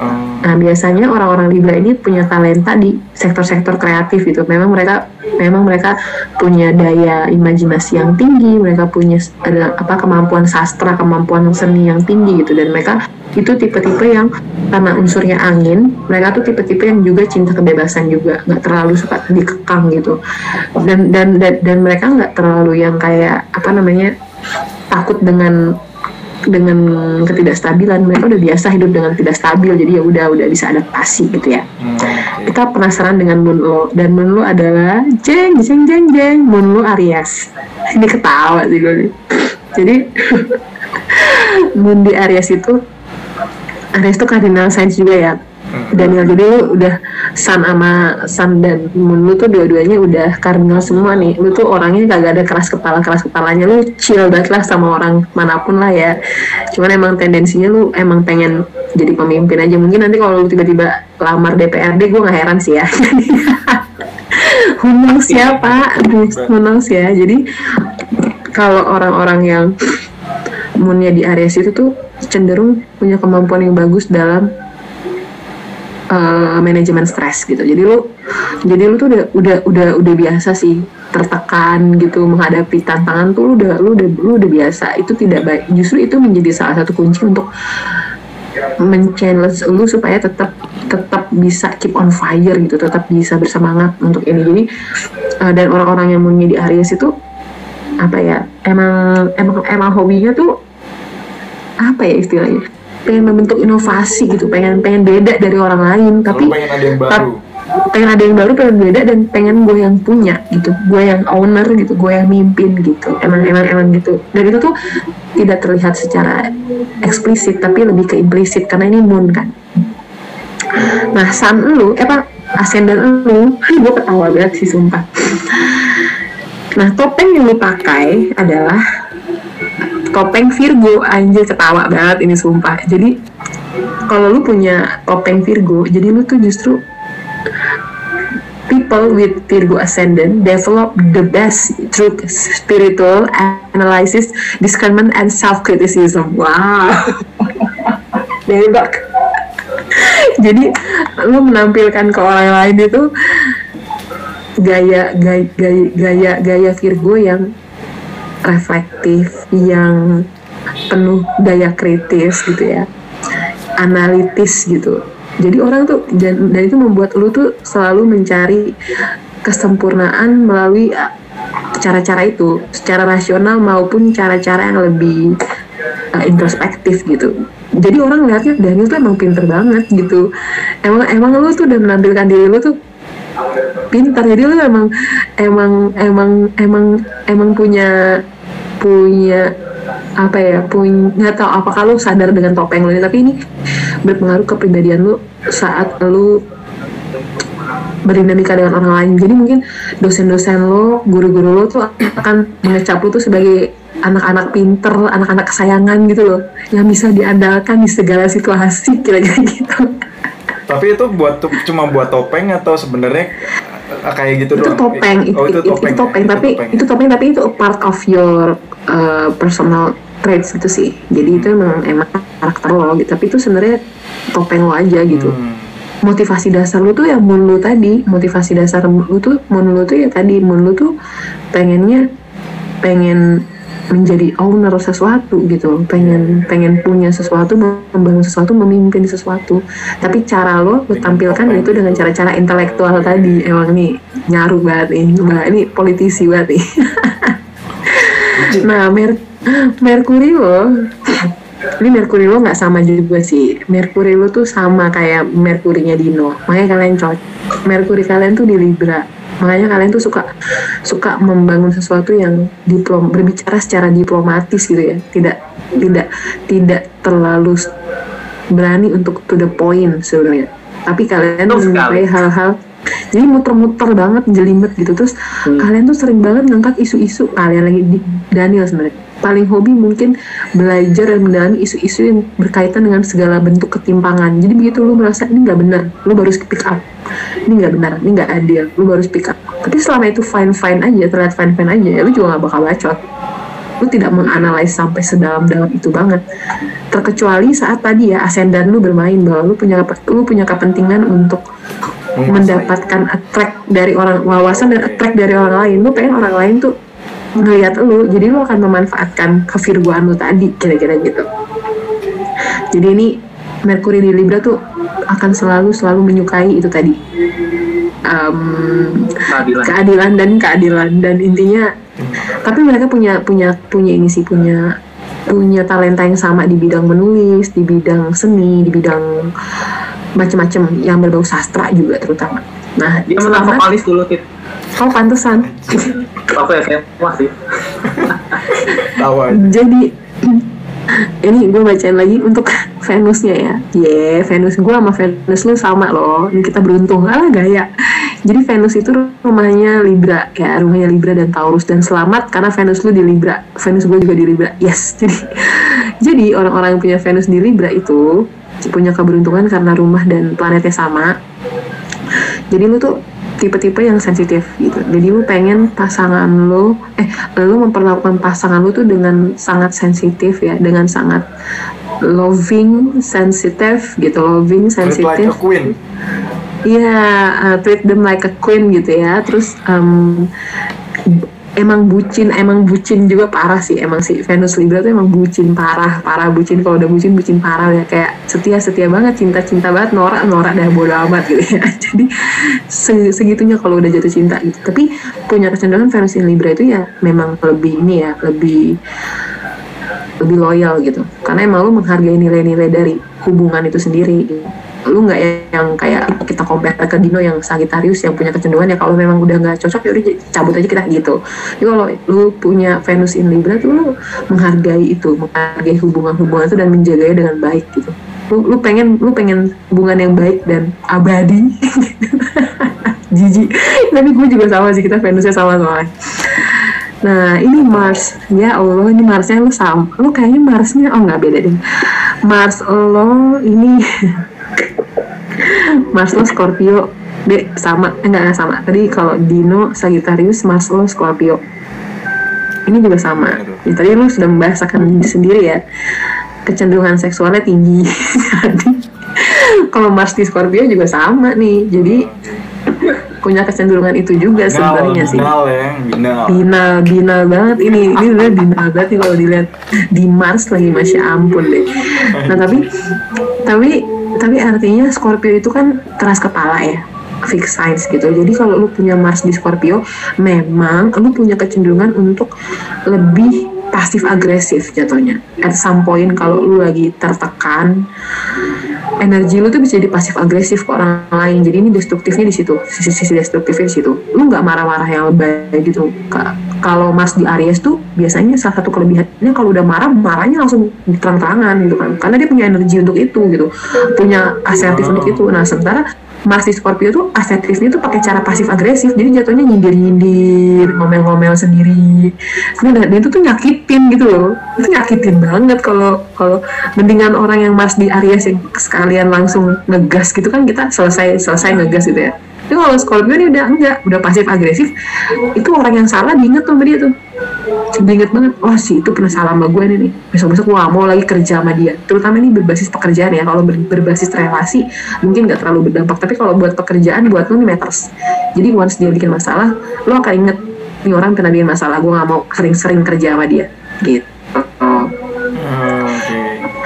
Oh. Nah, biasanya orang-orang Libra ini punya talenta di sektor-sektor kreatif gitu. Memang mereka memang mereka punya daya imajinasi yang tinggi, mereka punya ada apa kemampuan sastra, kemampuan seni yang tinggi gitu dan mereka itu tipe-tipe yang karena unsurnya angin, mereka tuh tipe-tipe yang juga cinta kebebasan juga, nggak terlalu suka dikekang gitu. Dan dan dan, dan mereka nggak terlalu yang kayak apa namanya takut dengan dengan ketidakstabilan mereka udah biasa hidup dengan tidak stabil jadi ya udah udah bisa adaptasi gitu ya Hmm, oke. kita penasaran dengan moon lo dan moon lo adalah jeng jeng jeng jeng moon lo Aries ini ketawa sih gue nih. jadi moon di Aries itu Aries itu cardinal signs juga ya Daniel jadi lu udah Sun sama Sun dan Moon lu tuh dua-duanya udah cardinal semua nih. Lu tuh orangnya kagak ada keras kepala keras kepalanya. Lu chill banget lah sama orang mana pun lah ya. Cuman emang tendensinya lu emang pengen jadi pemimpin aja. Mungkin nanti kalau lu tiba-tiba lamar DPRD gue nggak heran sih ya. Knows ya pak? Knows ya? Jadi kalau orang-orang yang moonnya di Aries itu tuh cenderung punya kemampuan yang bagus dalam eh, manajemen stres gitu. Jadi lu jadi lu tuh udah udah udah udah biasa sih tertekan gitu menghadapi tantangan tuh lu udah lu udah lu udah biasa. Itu tidak baik. Justru itu menjadi salah satu kunci untuk men-challenge lu supaya tetap tetap bisa keep on fire gitu, tetap bisa bersemangat untuk ini. Jadi eh, dan orang-orang yang punya di Aries itu apa ya emang emang emang hobinya tuh apa ya istilahnya pengen membentuk inovasi gitu pengen pengen beda dari orang lain tapi pengen ada yang baru. pengen ada yang baru pengen beda dan pengen gue yang punya gitu. Gue yang owner gitu gue yang mimpin gitu. Emang emang emang gitu. Dan itu tuh tidak terlihat secara eksplisit tapi lebih ke implisit karena ini moon kan. Nah sun lu eh apa ascendant lu gue ketawa banget sih sumpah. Nah topeng yang lu pakai adalah topeng Virgo anjir ketawa banget ini sumpah jadi kalau lu punya topeng Virgo jadi lu tuh justru people with Virgo ascendant develop the best through spiritual analysis, discernment, and self-criticism. Wow. Nebak. Jadi lu menampilkan ke orang lain itu gaya gaya gaya, gaya Virgo yang reflektif, yang penuh daya kritis gitu ya, analitis gitu. Jadi orang tuh dan, itu membuat lu tuh selalu mencari kesempurnaan melalui uh, cara-cara itu, secara rasional maupun cara-cara yang lebih uh, introspektif gitu. Jadi orang lihatnya Daniel tuh emang pinter banget gitu. Emang emang lu tuh udah menampilkan diri lu tuh pintar jadi lu emang emang emang emang emang punya punya apa ya punya nggak tahu apakah lu sadar dengan topeng lu ini tapi ini berpengaruh ke kepribadian lu saat lu berdinamika dengan orang lain. Jadi mungkin dosen-dosen lo guru-guru lo tuh akan mengecap lu tuh sebagai anak-anak pinter anak-anak kesayangan gitu loh yang bisa diandalkan di segala situasi kira-kira gitu. Tapi itu buat cuma buat topeng atau sebenarnya kayak gitu itu doang? topeng itu, oh, itu itu- topeng, itu topeng ya? tapi topeng ya? itu topeng tapi itu a part of your uh, personal traits gitu sih jadi itu emang emang karakter lo gitu tapi itu sebenarnya topeng lo aja gitu Hmm. motivasi dasar lu tuh ya mun lu tadi motivasi dasar lu tuh mun lu tuh ya tadi mun lu tuh pengennya pengen menjadi owner sesuatu gitu pengen pengen punya sesuatu membangun sesuatu memimpin sesuatu. Tapi cara lo tampilkan itu dengan cara-cara intelektual tadi. Emang nih nyaru banget nih. Mbak, ini politisi banget nih. Nah Mer Merkuri lo ini Merkuri lo nggak sama juga sih. Merkuri lo tuh sama kayak Merkurinya Dino. Makanya kalian cocok. Merkuri kalian tuh di Libra makanya kalian tuh suka suka membangun sesuatu yang diplom berbicara secara diplomatis gitu ya. Tidak tidak tidak terlalu berani untuk to the point sebenarnya. Tapi kalian menyukai sekali. hal-hal jadi muter-muter banget jelimet gitu. Terus kalian tuh sering banget ngangkat isu-isu. Kalian lagi di Daniel sebenarnya paling hobi mungkin belajar dan mendalami isu-isu yang berkaitan dengan segala bentuk ketimpangan. Jadi begitu lu merasa ini nggak benar lu baru pick up. Ini nggak benar ini nggak adil lu baru pick up. Tapi selama itu fine fine aja terlihat fine fine aja ya lu juga nggak bakal bacot. Lu tidak menganalisis sampai sedalam-dalam itu banget. Terkecuali saat tadi ya ascendant lu bermain bahwa lu punya lu punya kepentingan untuk Menguasai. mendapatkan attract dari orang wawasan dan attract dari orang lain. Lu pengen orang lain tuh ngelihat lu jadi lu akan memanfaatkan kevirgoan lu tadi kira-kira gitu. Jadi ini Merkuri di Libra tuh akan selalu selalu menyukai itu tadi. Em, keadilan. keadilan dan keadilan. Dan intinya tapi mereka punya punya punya ini sih punya punya talenta yang sama di bidang menulis di bidang seni di bidang macam-macam yang berbau sastra juga terutama. Nah dia menang vokalis dulu tit oh pantesan. Aku SMA sih Tahu aja. jadi ini gue bacain lagi untuk Venusnya ya. Ye Venus gue sama Venus lu sama loh. Ini kita beruntung. Ah gaya. Jadi Venus itu rumahnya Libra ya rumahnya Libra dan Taurus. Dan selamat karena Venus lu di Libra. Venus gue juga di Libra. Yes jadi jadi orang-orang yang punya Venus di Libra itu punya keberuntungan karena rumah dan planetnya sama. Jadi lu tuh tipe-tipe yang sensitif gitu jadi lu pengen pasangan lu eh lu memperlakukan pasangan lu tuh dengan sangat sensitif ya dengan sangat loving sensitive gitu loving Treat like queen. Iya, uh, treat them like a queen gitu ya. Terus um, emang bucin, emang bucin juga parah sih. Emang si Venus Libra tuh emang bucin parah, parah bucin. Kalau udah bucin, bucin parah ya. Kayak setia, setia banget, cinta, cinta banget. Norak, norak dah bodo amat gitu ya. Jadi se- segitunya kalau udah jatuh cinta gitu. Tapi punya kecenderungan Venus in Libra itu ya memang lebih ini ya, lebih lebih loyal gitu karena emang lu menghargai nilai-nilai dari hubungan itu sendiri gitu. Lu nggak yang kayak kita compare ke Dino yang Sagittarius yang punya kecenderungan ya kalau memang udah nggak cocok ya udah cabut aja kita gitu. Jadi kalau lu punya Venus in Libra tuh lu menghargai itu menghargai hubungan-hubungan itu dan menjaganya dengan baik gitu. Lu, lu pengen lu pengen hubungan yang baik dan abadi. Jijik. Tapi gue juga sama sih kita Venusnya sama soalnya. Nah ini Mars. Ya Allah ini Marsnya lu sama lu kayaknya Marsnya oh nggak beda deh. Mars lo ini Mars lo Scorpio deh sama. Eh, enggak enggak sama. Tadi kalau Dino Sagittarius Mars lo Scorpio. Ini juga sama. Ya, tadi lu sudah membahasakan sendiri ya. Kecenderungan seksualnya tinggi. Jadi kalau Mars di Scorpio juga sama nih. Jadi punya kecenderungan itu juga sebenarnya sih. Binal ya, binal. Binal, binal banget ini. Ini udah binal banget nih kalau dilihat di Mars lagi masya ampun deh. Nah tapi tapi tapi artinya Scorpio itu kan keras kepala ya fix signs gitu. Jadi kalau lu punya Mars di Scorpio, memang lu punya kecenderungan untuk lebih pasif agresif jatuhnya. At some point kalau lu lagi tertekan, energi lu tuh bisa jadi pasif agresif ke orang lain. Jadi ini destruktifnya di situ. Sisi-sisi destruktifnya di situ. Lu nggak marah-marah yang lebay gitu. Kalau Mas di Aries tuh biasanya salah satu kelebihannya kalau udah marah marahnya langsung terang-terangan gitu kan. Karena dia punya energi untuk itu gitu. Punya asertif untuk itu. Nah sementara Mars di Scorpio tuh asertifnya tuh pakai cara pasif agresif jadi jatuhnya nyindir nyindir ngomel-ngomel sendiri. Dan itu tuh nyakitin gitu loh. Itu nyakitin banget kalau kalau mendingan orang yang Mars di Aries yang sekalian langsung ngegas gitu kan kita selesai selesai ngegas gitu ya. Tapi kalau Scorpio ini udah enggak udah pasif agresif itu orang yang salah diinget tuh sama dia tuh diinget banget wah sih itu pernah salah sama gue nih besok besok gue mau lagi kerja sama dia terutama ini berbasis pekerjaan ya kalau ber, berbasis relasi mungkin nggak terlalu berdampak tapi kalau buat pekerjaan buat lo nih matters jadi once dia bikin masalah lo akan inget nih orang pernah bikin masalah gue nggak mau sering-sering kerja sama dia gitu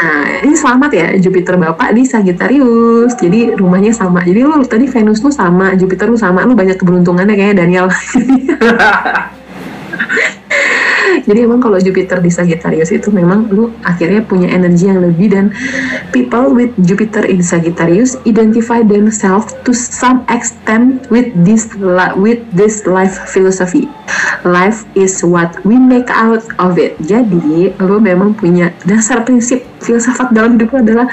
Nah, ini selamat ya Jupiter Bapak di Sagittarius. Jadi rumahnya sama. Jadi lu tadi Venus lu sama, Jupiter lu sama. Lu banyak keberuntungannya kayaknya Daniel. Jadi emang kalau Jupiter di Sagittarius itu memang lu akhirnya punya energi yang lebih dan people with Jupiter in Sagittarius identify themselves to some extent with this with this life philosophy. Life is what we make out of it. Jadi lu memang punya dasar prinsip filsafat dalam hidup lu adalah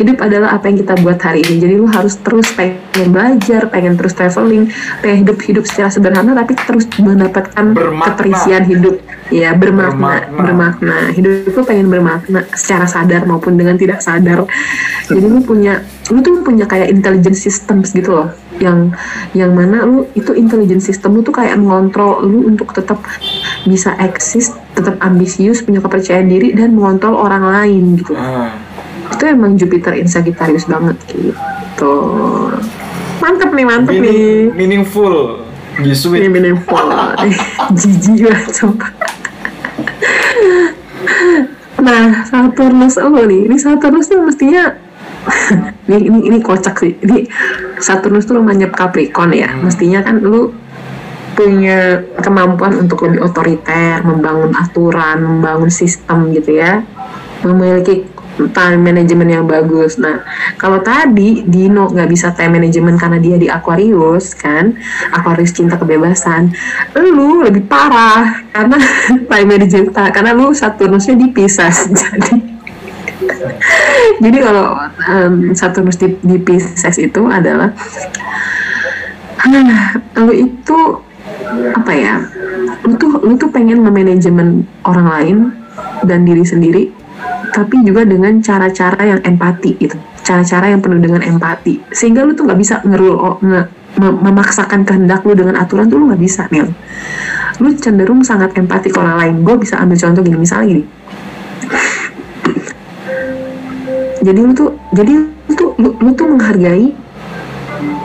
hidup adalah apa yang kita buat hari ini. Jadi lu harus terus pengen belajar, pengen terus traveling, pengen hidup hidup secara sederhana tapi terus mendapatkan Bermakna. keterisian hidup. Ya bermakna, Bermakna. bermakna. Hidup lu pengen bermakna secara sadar maupun dengan tidak sadar. Jadi lu punya lu tuh punya kayak intelligence systems gitu loh yang yang mana lu itu intelligence system lu tuh kayak mengontrol lu untuk tetap bisa eksis tetap ambisius punya kepercayaan diri dan mengontrol orang lain gitu. Ah, itu emang Jupiter in Sagittarius banget gitu. Mantep nih mantep nih. meaning, meaningful, be ini meaningful. Jijik banget sumpah nah Saturnus oh nih. Ini Saturnus tuh mestinya ini, ini ini kocak sih. Ini Saturnus tuh rumahnya Capricorn ya. Mestinya kan lu punya kemampuan untuk lebih otoriter membangun aturan membangun sistem gitu ya memiliki time management yang bagus. Nah, kalau tadi Dino nggak bisa time management karena dia di Aquarius kan, Aquarius cinta kebebasan. Lu lebih parah karena time management karena lu Saturnusnya di Pisces. Jadi jadi kalau um, Saturnus di, di itu adalah lu itu apa ya? Lu tuh lu tuh pengen memanajemen orang lain dan diri sendiri tapi juga dengan cara-cara yang empati gitu. Cara-cara yang penuh dengan empati. Sehingga lu tuh nggak bisa ngerul oh, nge- mem- memaksakan kehendak lu dengan aturan tuh lu nggak bisa nih lu cenderung sangat empati ke orang lain. Gue bisa ambil contoh gini misalnya gini. Jadi lu tuh jadi lu tuh lu, lu tuh menghargai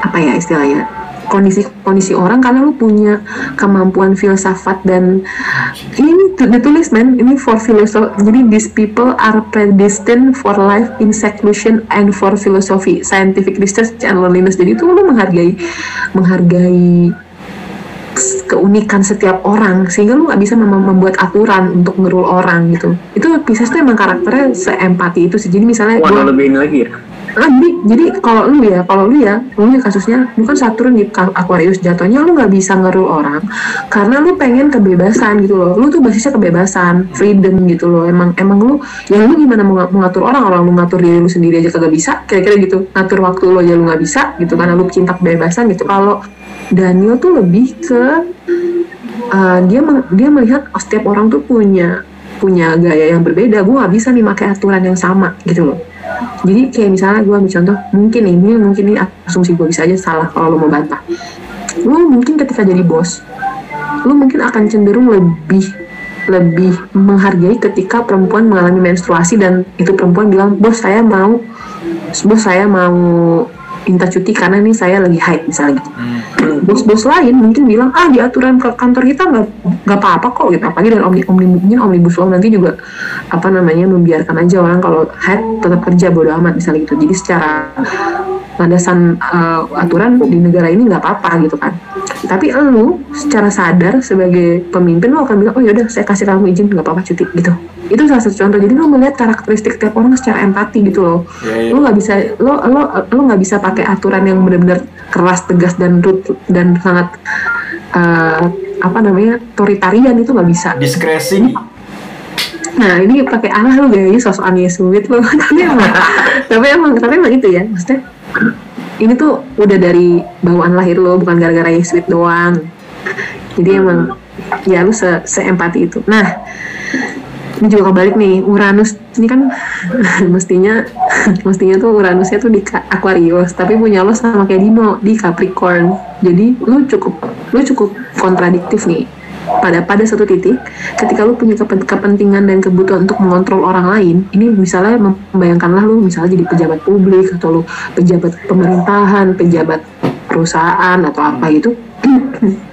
apa ya istilahnya kondisi kondisi orang karena lu punya kemampuan filsafat dan ini tu- ditulis men ini for philosophy jadi these people are predestined for life in seclusion and for philosophy scientific research and loneliness. Jadi itu lu menghargai menghargai keunikan setiap orang sehingga lu nggak bisa mem- membuat aturan untuk ngerul orang gitu. Itu Pisces tuh emang karakternya seempati itu sih. Jadi misalnya gua- lebih ini lagi ya. Ah, jadi, jadi kalau lu ya, kalau lu ya, lu ya kasusnya, lu kan Saturn di Aquarius jatuhnya lu nggak bisa ngerul orang, karena lu pengen kebebasan gitu loh. Lu tuh basisnya kebebasan, freedom gitu loh. Emang emang lu, ya lu gimana mau, ng- mau ngatur orang kalau lu ngatur diri lu sendiri aja kagak bisa, kira-kira gitu. Ngatur waktu lu aja lu nggak bisa gitu, karena lu cinta kebebasan gitu. Kalau Daniel tuh lebih ke uh, dia dia melihat setiap orang tuh punya punya gaya yang berbeda. Gue nggak bisa nih pakai aturan yang sama gitu loh jadi kayak misalnya gue ambil contoh mungkin ini mungkin ini asumsi gue bisa aja salah kalau lo mau bantah. Lu mungkin ketika jadi bos lu mungkin akan cenderung lebih lebih menghargai ketika perempuan mengalami menstruasi dan itu perempuan bilang bos saya mau bos saya mau minta cuti karena ini saya lagi haid misalnya. Gitu Hmm. bos-bos lain mungkin bilang ah di aturan ke kantor kita nggak nggak apa-apa kok gitu. Apalagi dan omni, omni, mungkin omnibus law nanti juga apa namanya membiarkan aja orang kalau head tetap kerja bodo amat misalnya gitu. Jadi secara landasan uh, aturan di negara ini nggak apa-apa gitu kan. Tapi lu secara sadar sebagai pemimpin lu akan bilang oh yaudah saya kasih kamu izin nggak apa-apa cuti gitu. Itu salah satu contoh. Jadi lu melihat karakteristik tiap orang secara empati gitu loh. Ya, ya. lu nggak bisa lo lo lo nggak bisa pakai aturan yang benar-benar keras tegas dan rut dan sangat eh, apa namanya otoritarian itu nggak bisa. Diskresi. nah ini pakai Allah lu gayanya sosokan Yesuit lo tapi emang tapi emang tapi emang itu ya maksudnya ini tuh udah dari bawaan lahir lo bukan gara-gara Yesuit doang. Jadi emang ya lu se seempati itu. Nah ini juga kebalik nih Uranus ini kan mestinya mestinya tuh Uranusnya tuh di Aquarius tapi punya lo sama kayak Dino di Capricorn. Jadi lu cukup lu cukup kontradiktif nih pada pada satu titik ketika lu punya kepen- kepentingan dan kebutuhan untuk mengontrol orang lain ini misalnya membayangkanlah lu misalnya jadi pejabat publik atau lu pejabat pemerintahan pejabat perusahaan atau apa gitu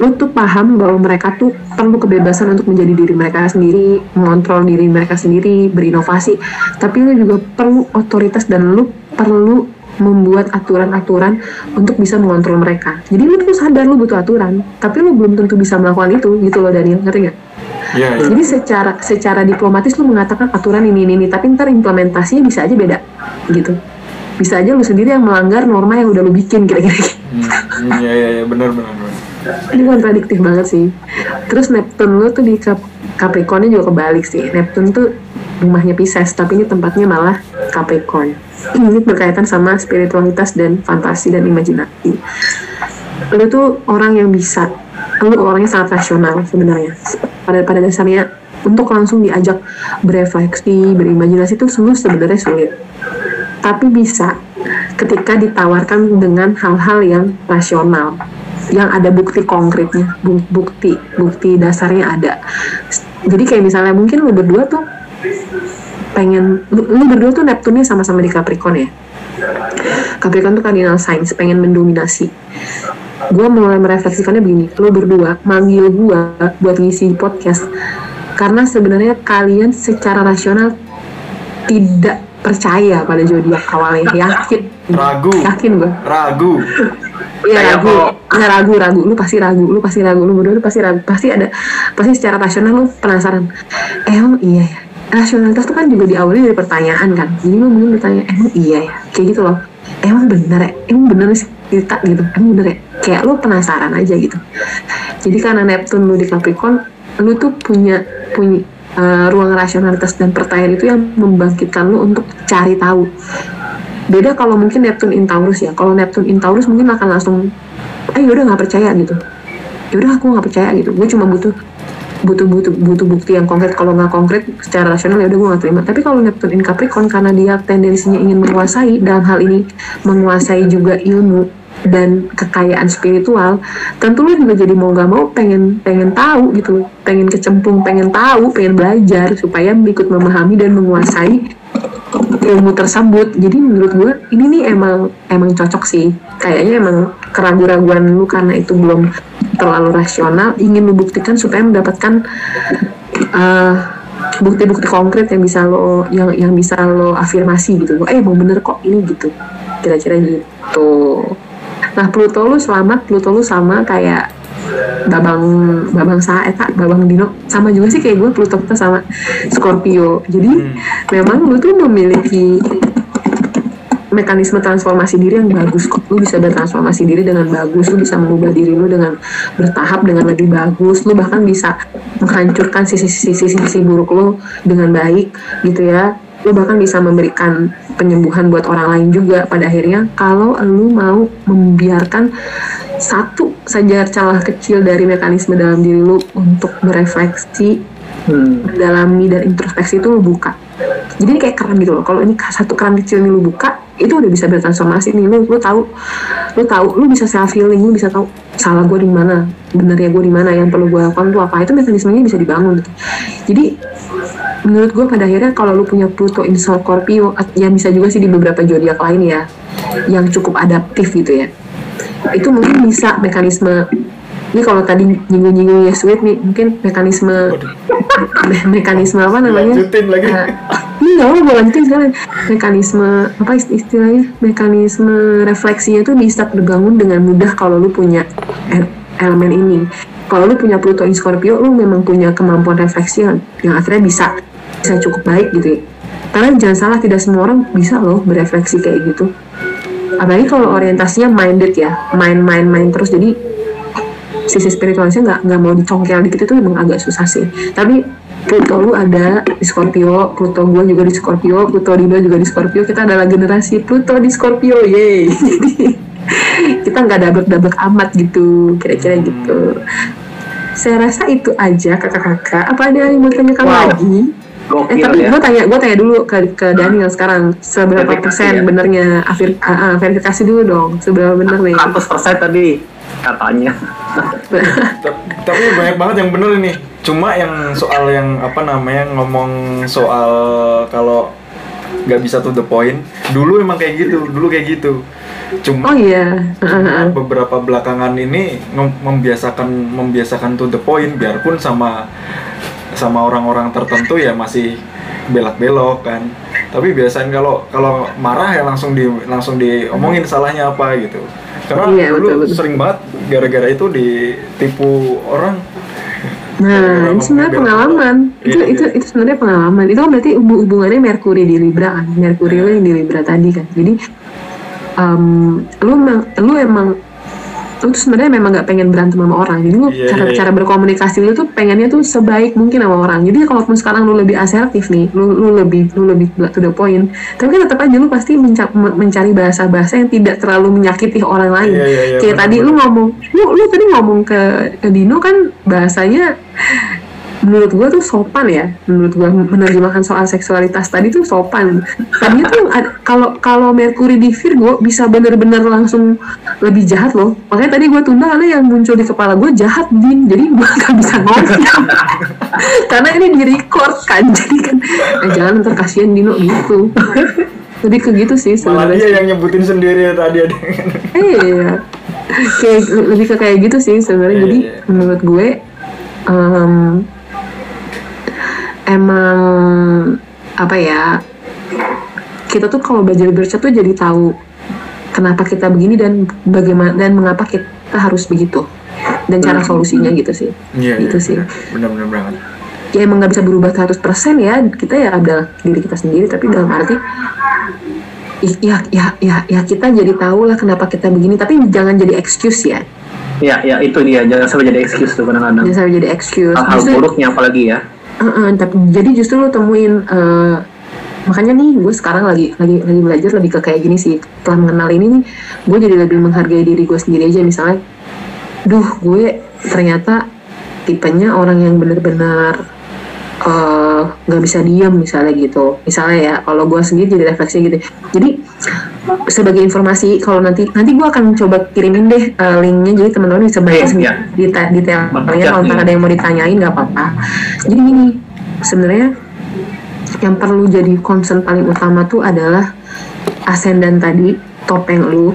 lu tuh paham bahwa mereka tuh perlu kebebasan untuk menjadi diri mereka sendiri, mengontrol diri mereka sendiri, berinovasi. Tapi lu juga perlu otoritas dan lu perlu membuat aturan-aturan untuk bisa mengontrol mereka. Jadi lu tuh sadar lu butuh aturan, tapi lu belum tentu bisa melakukan itu, gitu loh Daniel, ngerti nggak? Ya, ya. Jadi secara secara diplomatis lu mengatakan aturan ini ini, ini tapi ntar implementasinya bisa aja beda, gitu. Bisa aja lu sendiri yang melanggar norma yang udah lu bikin kira-kira. Hmm, ya, ya, ya, benar, benar. Ini kontradiktif banget sih. Terus Neptune lu tuh di Cap- Capricorn juga kebalik sih. Neptune tuh rumahnya Pisces, tapi ini tempatnya malah Capricorn. Ini berkaitan sama spiritualitas dan fantasi dan imajinasi. Lu tuh orang yang bisa, lu orangnya sangat rasional sebenarnya. Pada pada dasarnya untuk langsung diajak berefleksi, berimajinasi itu semua sebenarnya sulit. Tapi bisa ketika ditawarkan dengan hal-hal yang rasional yang ada bukti konkretnya bu- bukti bukti dasarnya ada jadi kayak misalnya mungkin lu berdua tuh pengen lu, lu berdua tuh Neptunnya sama-sama di Capricorn ya? Capricorn tuh cardinal signs pengen mendominasi. Gue mulai merefleksikannya begini lu berdua manggil gue buat ngisi podcast. Karena sebenarnya kalian secara rasional tidak percaya pada zodiak awalnya. Yakin. Ragu. yakin gue Ragu. Iya ragu, nggak ragu ragu, lu pasti ragu, lu pasti ragu, lu berdua lu pasti ragu, pasti ada, pasti secara rasional lu penasaran, eh, emang iya ya, rasionalitas tuh kan juga diawali dari pertanyaan kan, jadi lu mungkin bertanya, emang iya ya, kayak gitu loh, emang bener ya, emang bener sih kita gitu, emang bener ya, kayak lu penasaran aja gitu, jadi karena Neptune lu di Capricorn, lu tuh punya punya eh, ruang rasionalitas dan pertanyaan itu yang membangkitkan lu untuk cari tahu. Beda kalau mungkin Neptune in Taurus ya. Kalau Neptune in Taurus mungkin akan langsung eh yaudah nggak percaya gitu. Yaudah aku nggak percaya gitu. Gue cuma butuh butuh butuh butuh bukti yang konkret. Kalau nggak konkret secara rasional ya udah gue nggak terima. Tapi kalau Neptune in Capricorn karena dia tendensinya ingin menguasai dalam hal ini menguasai juga ilmu dan kekayaan spiritual tentu lu juga jadi mau nggak mau pengen pengen tahu gitu. Pengen kecemplung pengen tahu pengen belajar supaya ikut memahami dan menguasai ilmu tersebut. Jadi menurut gue ini nih emang emang cocok sih. Kayaknya emang keraguan-raguan lu karena itu belum terlalu rasional ingin lu buktikan supaya mendapatkan eh, bukti-bukti konkret yang bisa lo yang yang bisa lo afirmasi gitu eh mau bener kok ini gitu. Kira-kira gitu. Nah Pluto lu selamat Pluto lu sama kayak babang babang sa eta babang dino. Sama juga sih kayak gue Pluto kita sama Scorpio. Jadi Hmm. memang lu tuh memiliki mekanisme transformasi diri yang bagus kok. Lu bisa bertransformasi diri dengan bagus lu bisa mengubah diri lu dengan bertahap dengan lebih bagus. Lu bahkan bisa menghancurkan sisi-sisi buruk lu dengan baik gitu ya. Lu bahkan bisa memberikan penyembuhan buat orang lain juga pada akhirnya. Kalau lu mau membiarkan satu saja celah kecil dari mekanisme dalam diri lu untuk berefleksi Hmm. mendalami dan introspeksi itu lu buka jadi kayak keran gitu loh. Kalau ini satu keran kecil ini lu buka itu udah bisa bertransformasi nih. Lu lu tahu lu tahu lu bisa self healing lu bisa tahu salah gue di mana benernya gue di mana yang perlu gue lakukan tuh apa. Itu mekanismenya bisa dibangun gitu. Jadi menurut gue pada akhirnya kalau lu punya Pluto in Scorpio yang bisa juga sih di beberapa zodiak lain ya yang cukup adaptif gitu ya. Itu mungkin bisa mekanisme ini kalau tadi nyinggung-nyinggung ya sweet nih mungkin mekanisme me- mekanisme apa namanya? Lanjutin lagi. Eh, ini nggak mau lanjutin sekarang. Mekanisme apa ist- istilahnya? Mekanisme refleksinya tuh bisa terbangun dengan mudah kalau lu punya elemen ini. Kalau lu punya Pluto in Scorpio lu memang punya kemampuan refleksi yang, yang akhirnya bisa bisa cukup baik gitu ya. Karena jangan salah tidak semua orang bisa loh berefleksi kayak gitu. Apalagi kalau orientasinya minded ya main main main terus. Jadi sisi spiritualisnya nggak nggak mau dicongkel dikit itu memang agak susah sih tapi Pluto lu ada di Scorpio, Pluto gue juga di Scorpio, Pluto Dino juga di Scorpio. Kita adalah generasi Pluto di Scorpio, yeay. Jadi kita nggak dablek-dablek amat gitu, kira-kira gitu. Saya rasa itu aja kakak-kakak. Apa ada yang mau tanyakan Wow. lagi? Eh Gokil tapi ya. gue tanya, gue tanya dulu ke ke Daniel sekarang seberapa Verifikasi persen ya. benernya afir, ah, verifikasi dulu dong, seberapa bener nih? 100% tadi katanya. Ta- Tapi banyak banget yang bener ini. Cuma yang soal yang apa namanya ngomong soal kalau nggak bisa to the point. Dulu emang kayak gitu. Dulu kayak gitu. Cuma Oh iya, beberapa belakangan ini membiasakan membiasakan to the point biarpun sama sama orang-orang tertentu ya masih belak-belok kan tapi biasanya kalau kalau marah ya langsung di langsung diomongin salahnya apa gitu karena Iya, dulu betul, betul. sering banget gara-gara itu ditipu orang Nah, itu sebenarnya pengalaman. belak-belok. Itu Iya, itu iya. itu sebenarnya pengalaman. Itu kan berarti hubung- hubungannya Merkuri di Libra kan. Merkuri lu yang di Libra tadi kan. Jadi em, lu emang lu emang lu tuh sebenarnya memang nggak pengen berantem sama orang. Jadi lu Iya, cara iya, cara berkomunikasi lu tuh pengennya tuh sebaik mungkin sama orang. Jadi kalaupun sekarang lu lebih asertif nih, lu lu lebih lu lebih to the point. Tapi kan tetap aja lu pasti menca- me- mencari bahasa-bahasa yang tidak terlalu menyakiti orang lain. Iya, iya, iya, Kayak tadi lu ngomong, lu lu tadi ngomong ke ke Dino kan bahasanya menurut gua tuh sopan ya. Menurut gua menerjemahkan soal seksualitas tadi tuh sopan. Tadi tuh kalau kalau Merkuri di Virgo bisa bener-bener langsung lebih jahat loh. Makanya tadi gua tunda karena yang muncul di kepala gua jahat din. Jadi gua gak bisa ngomong. Karena ini di record kan. Jadi kan eh, jangan ntar kasihan Dino gitu. Lebih ke gitu sih sebenarnya dia yang nyebutin sendiri tadi ada iya. Kayak lebih ke kayak gitu sih sebenarnya. Iya, jadi iya. menurut gue em, emang apa ya kita tuh kalau belajar bercet tuh jadi tahu kenapa kita begini dan bagaimana dan mengapa kita harus begitu. Dan cara solusinya gitu sih. Iya gitu iya sih benar-benar banget. Ya emang nggak bisa berubah 100% ya kita ya adalah diri kita sendiri tapi dalam arti ya ya ya ya kita jadi tahu lah kenapa kita begini tapi jangan jadi excuse ya. Ya, ya itu dia. Jangan sampai jadi excuse tuh kadang-kadang. jangan sampai jadi excuse. Hal-hal buruknya apalagi ya. Heeh, tapi jadi justru lu temuin eh, makanya nih gue sekarang lagi lagi lagi belajar lebih ke kayak gini sih. Setelah mengenal ini nih gue jadi lebih menghargai diri gue sendiri aja. Misalnya duh gue ternyata tipenya orang yang bener-bener eh, nggak bisa diam misalnya gitu. Misalnya ya kalau gue sendiri jadi refleksi gitu. Jadi sebagai informasi kalau nanti nanti gue akan coba kirimin deh eh, linknya. Jadi teman-teman bisa baca Iya, sendiri iya. detail detailnya kalau iya. ada yang mau ditanyain nggak apa-apa. Jadi gini sebenarnya yang perlu jadi concern paling utama tuh adalah ascendant tadi topeng lu.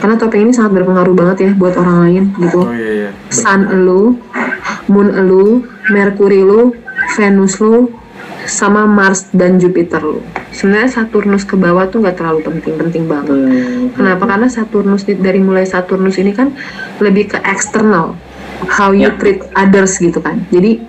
Karena topeng ini sangat berpengaruh banget ya buat orang lain gitu. Oh iya iya. Sun lu, moon lu, Merkuri lu, Venus lu, sama Mars dan Jupiter lu. sebenarnya Saturnus ke bawah tuh nggak terlalu penting-penting banget. Hmm. Kenapa? Karena Saturnus dari mulai Saturnus ini kan lebih ke eksternal, how you Ya. treat others gitu kan. Jadi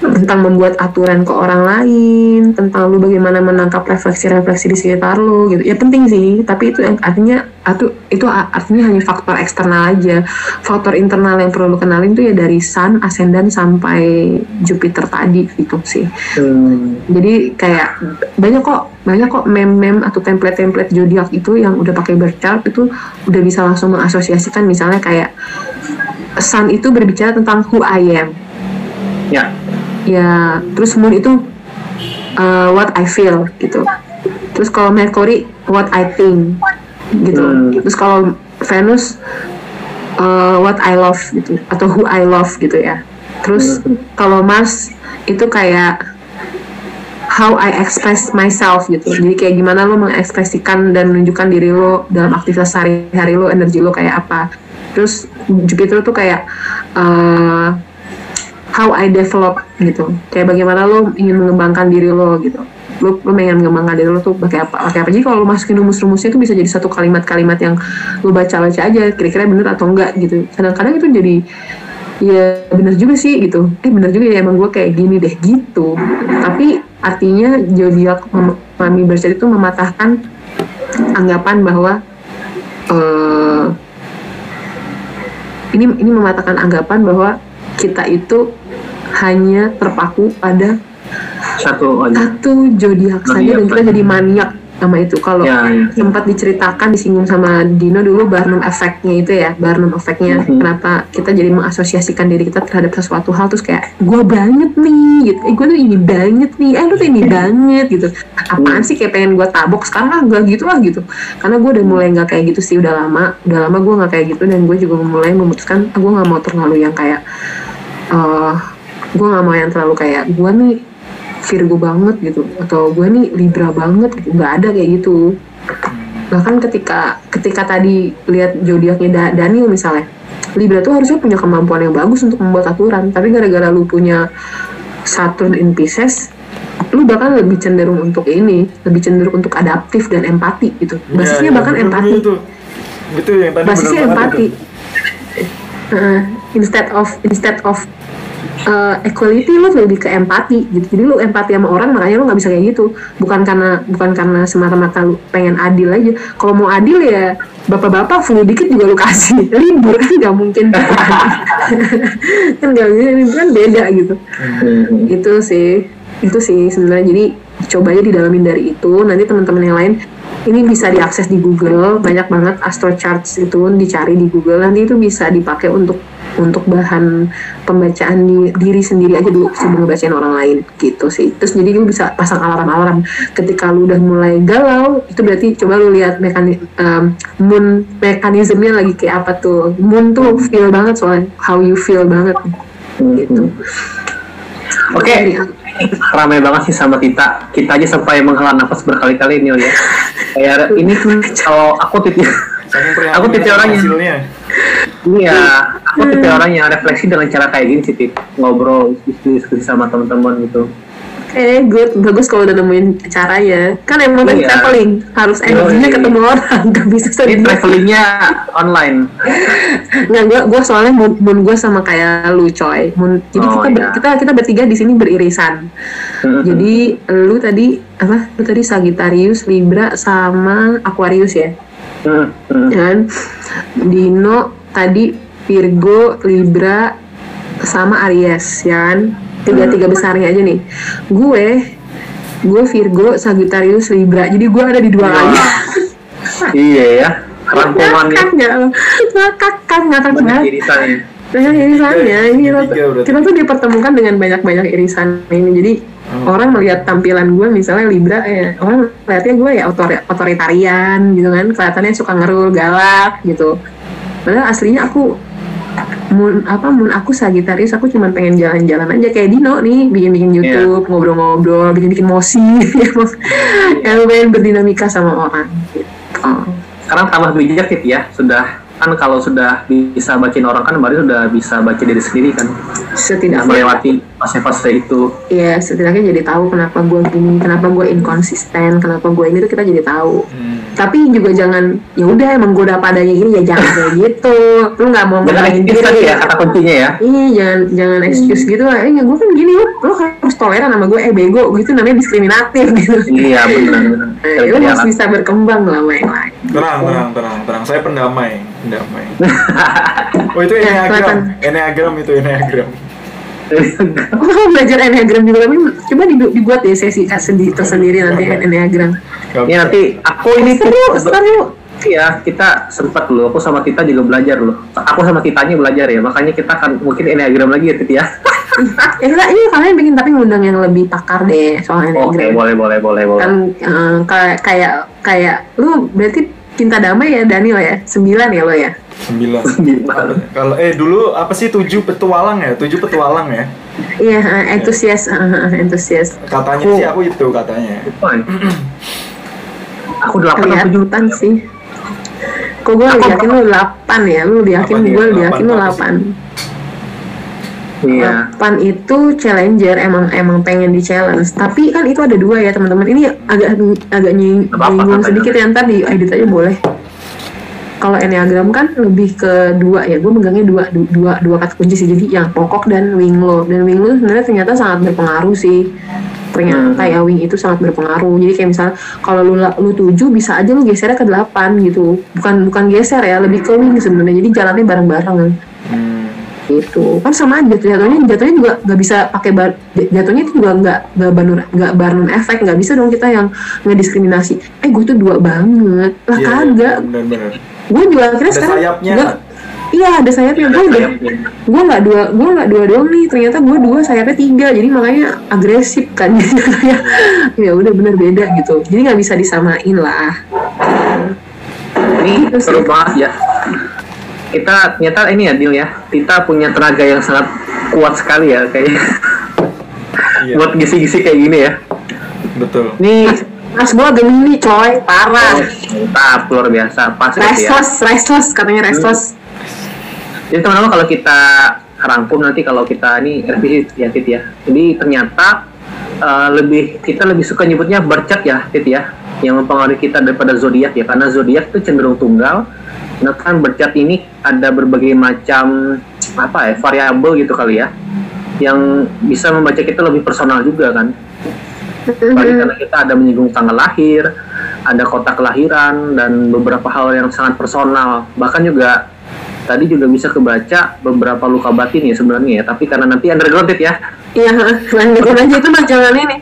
tentang membuat aturan ke orang lain, tentang lu bagaimana menangkap refleksi-refleksi di sekitar lu gitu. Ya penting sih, tapi itu yang artinya atu, itu artinya hanya faktor eksternal aja. Faktor internal yang perlu lu kenalin tuh ya dari Sun, Ascendant sampai Jupiter tadi gitu sih. Hmm. Jadi kayak banyak kok banyak kok meme-meme atau template-template zodiak itu yang udah pakai birth chart itu udah bisa langsung mengasosiasikan misalnya kayak Sun itu berbicara tentang who I am. Ya. Ya, terus Moon itu uh, what I feel gitu. Terus kalau Mercury what I think gitu. Hmm. Terus kalau Venus uh, what I love gitu atau who I love gitu ya. Terus kalau Mars itu kayak how I express myself gitu. Jadi kayak gimana lo mengekspresikan dan menunjukkan diri lo dalam aktivitas sehari-hari lo, energi lo kayak apa. Terus Jupiter tuh kayak uh, how I develop gitu. Kayak bagaimana lo ingin mengembangkan diri lo gitu. Lo, lo pengen mengembangkan diri lo tuh pakai apa? Pakai apa? Jadi kalau lo masukin rumus-rumusnya itu bisa jadi satu kalimat-kalimat yang lo baca-baca aja kira-kira bener atau enggak gitu. Kadang-kadang itu jadi ya bener juga sih gitu. Eh bener juga ya emang gue kayak gini deh gitu. Tapi artinya zodiak memahami bercerita itu mematahkan anggapan bahwa eh ini ini mematahkan anggapan bahwa kita itu hanya terpaku pada Satu aja. satu zodiak saja dan kita jadi maniak sama itu. Kalau Ya, ya. sempat diceritakan disinggung sama Dino dulu Barnum efeknya itu ya Barnum efeknya Mhm. kenapa kita jadi mengasosiasikan diri kita terhadap sesuatu hal terus kayak gue banget nih gitu. Eh gue tuh ini banget nih. Eh lu tuh ini banget gitu. Apaan sih kayak pengen gue tabok? Sekarang ah gak gitu lah gitu. Karena gue udah mulai nggak kayak gitu sih udah lama. Udah lama gue nggak kayak gitu dan gue juga mulai memutuskan ah, gue nggak mau terlalu yang kayak eh gue nggak mau yang terlalu kayak gue nih Virgo banget gitu. Atau gue nih Libra banget gitu. Nggak ada kayak gitu. Bahkan ketika ketika tadi lihat zodiaknya da Daniel misalnya Libra tuh harusnya punya kemampuan yang bagus untuk membuat aturan. Tapi gara-gara lu punya Saturn in Pisces lu bahkan lebih cenderung untuk ini lebih cenderung untuk adaptif dan empati gitu. Basisnya Ya, ya, bahkan empati. Betul, betul yang tadi basisnya empati. itu. Instead of instead of uh, equality lu lebih ke empati gitu. Jadi lu empati sama orang makanya lu nggak bisa kayak gitu. Bukan karena bukan karena semata-mata lu pengen adil aja. Kalau mau adil ya bapak-bapak flu dikit juga lu kasih. Libur kan nggak mungkin. Kan nggak mungkin kan beda gitu. Hmm. itu sih itu sih sebenarnya. Jadi coba aja didalamin dari itu. Nanti teman-teman yang lain ini bisa diakses di Google. Banyak banget astro charts itu dicari di Google. Nanti itu bisa dipakai untuk untuk bahan pembacaan di diri sendiri aja dulu sebelum ngebacain orang lain gitu sih. Terus jadi lu bisa pasang alarm-alarm. Ketika lu udah mulai galau itu berarti coba lu lihat mekani um, moon mekanismenya lagi kayak apa tuh. Moon tuh feel banget soalnya how you feel banget. Gitu. Oke, ramai banget sih sama kita. Kita aja sampai menghela nafas berkali-kali nih ya. Kayak ini tuh kalau aku tipe Saking Aku tipe orangnya. hasilnya. Iya, aku tipe orang yang refleksi dengan cara kayak gini sih, Tip. ngobrol, diskusi sama teman-teman gitu. Eh, good, bagus kalau udah nemuin caranya. Kan emang lagi Iya. traveling, harus energinya Yoi. ketemu orang, gak bisa Ini sendiri. travelingnya online. Nggak, gue gue soalnya moon, moon gue sama kayak lu coy. Moon, jadi Oh, kita, ber- iya. kita kita bertiga di sini beririsan. Jadi lu tadi apa? Lu tadi Sagittarius, Libra sama Aquarius ya. Hmm, hmm. Dan Dino tadi Virgo, Libra sama Aries ya kan. Tiga-tiga besarnya aja nih. Gue gue Virgo, Sagittarius, Libra. Jadi gue ada di dua kali. iya ya, rangkumannya Ngakak nggak? Ngakak kan, ngakak banget. Banyak irisannya. Ini kita, kita tuh dipertemukan dengan banyak-banyak irisan ini. Jadi Oh. orang melihat tampilan gue misalnya Libra ya orang lihatnya gue ya otor- otoritarian gitu kan kelihatannya suka ngerul galak gitu padahal aslinya aku moon apa moon aku Sagittarius aku cuma pengen jalan-jalan aja kayak Dino nih bikin-bikin Iya. YouTube ngobrol-ngobrol bikin-bikin mosi yang pengen berdinamika sama orang gitu. Sekarang tambah bijak Tip ya, sudah kan kalau sudah bisa bacain orang kan berarti sudah bisa baca diri sendiri kan setidaknya melewati fase-fase itu ya setidaknya jadi tahu kenapa gue gini kenapa gue inkonsisten kenapa gue ini tuh kita jadi tahu Hmm. tapi juga jangan ya udah emang gue udah padanya gini ya jangan kayak gitu lu nggak mau jangan ngalahin diri ya kata kuncinya ya Iya jangan jangan excuse gitu lah. Eh gue kan gini lu, lu harus toleran sama gue. Eh bego gitu namanya diskriminatif gitu. iya benar benar Eh, lu harus bisa berkembang lah yang lain. Tenang, tenang, tenang, tenang. Saya pendamai, pendamai. Oh itu Ya, enneagram, enneagram itu enneagram. Oh belajar enneagram juga tapi coba dibu- dibuat ya sesi sendiri tersendiri nanti enneagram. Bisa. nanti aku ini Seru seru. Iya, kita sempat dulu. Aku sama Tita juga belajar loh. Aku sama Titanya belajar ya. Makanya kita akan mungkin enneagram lagi ya, Tit ya. Ya kita ini kalian bikin tapi ngundang yang lebih pakar deh soal Oke, enneagram. boleh, boleh, boleh, boleh. Kan eh, kayak kayak kayak lu berarti cinta damai ya Daniel ya sembilan ya lo ya. Sembilan. Kalau eh dulu apa sih tujuh petualang ya? Tujuh petualang ya? Iya eh, entusias eh, eh, entusias. Katanya Aku- sih aku itu katanya. Aku delapan atau tujuh. sih kok gue yakin lu 8 ya lu yakin Delapan, gue yakin lu Delapan, 8 Iya. 8 itu challenger emang emang pengen di challenge. Tapi kan itu ada dua ya teman-teman. Ini agak agak nying- nyinggung sedikit ya ntar di edit aja boleh. Kalau enneagram kan lebih ke dua ya. Gue megangnya dua du- dua dua kata kunci sih. Jadi yang pokok dan wing lo. Dan wing lo sebenarnya ternyata sangat berpengaruh sih. Ternyata Hmm. ya wing itu sangat berpengaruh. Jadi kayak misalnya kalau lu lu tujuh bisa aja lu gesernya ke delapan gitu. Bukan bukan geser ya lebih ke wing sebenarnya. Jadi jalannya bareng-bareng. Hmm. Gitu. Kan sama aja tuh jatuhnya jatuhnya juga nggak bisa pakai bar- jatuhnya itu juga nggak nggak banun nggak barnum efek nggak bisa dong kita yang ngediskriminasi. Eh gue tuh dua banget. Lah Iya, kagak. Bener-bener. gue juga akhirnya Ada sekarang sayapnya. nggak- iya ada sayapnya. Gue udah gue nggak dua gue nggak dua doang nih. Ternyata gue dua sayapnya tiga. Jadi makanya agresif kan. Kayak ya udah bener beda gitu. Jadi nggak bisa disamain lah. Ini Itu sih. seru banget ya. Kita ternyata ini ya, Dil ya. Kita punya tenaga yang sangat kuat sekali ya kayaknya. Iya, Buat gisi-gisi kayak gini ya. betul. Ini mas gue gemini coy parah mantap luar biasa pas gitu ya. restless restless katanya restless Jadi teman-teman kalau kita rangkum nanti kalau kita ini revisi ya Tit ya. Jadi ternyata eh, lebih kita lebih suka nyebutnya bercat ya Tit ya yang mempengaruhi kita daripada zodiak ya karena zodiak itu cenderung tunggal. Nah kan bercat ini ada berbagai macam apa ya variabel gitu kali ya yang bisa membaca kita lebih personal juga kan. Apalagi karena kita ada menyinggung tanggal lahir, ada kota kelahiran dan beberapa hal yang sangat personal. Bahkan juga tadi juga bisa kebaca beberapa luka batin ya sebenarnya ya. Tapi karena nanti underground ya. Iya, lanjutin aja itu jangan ini.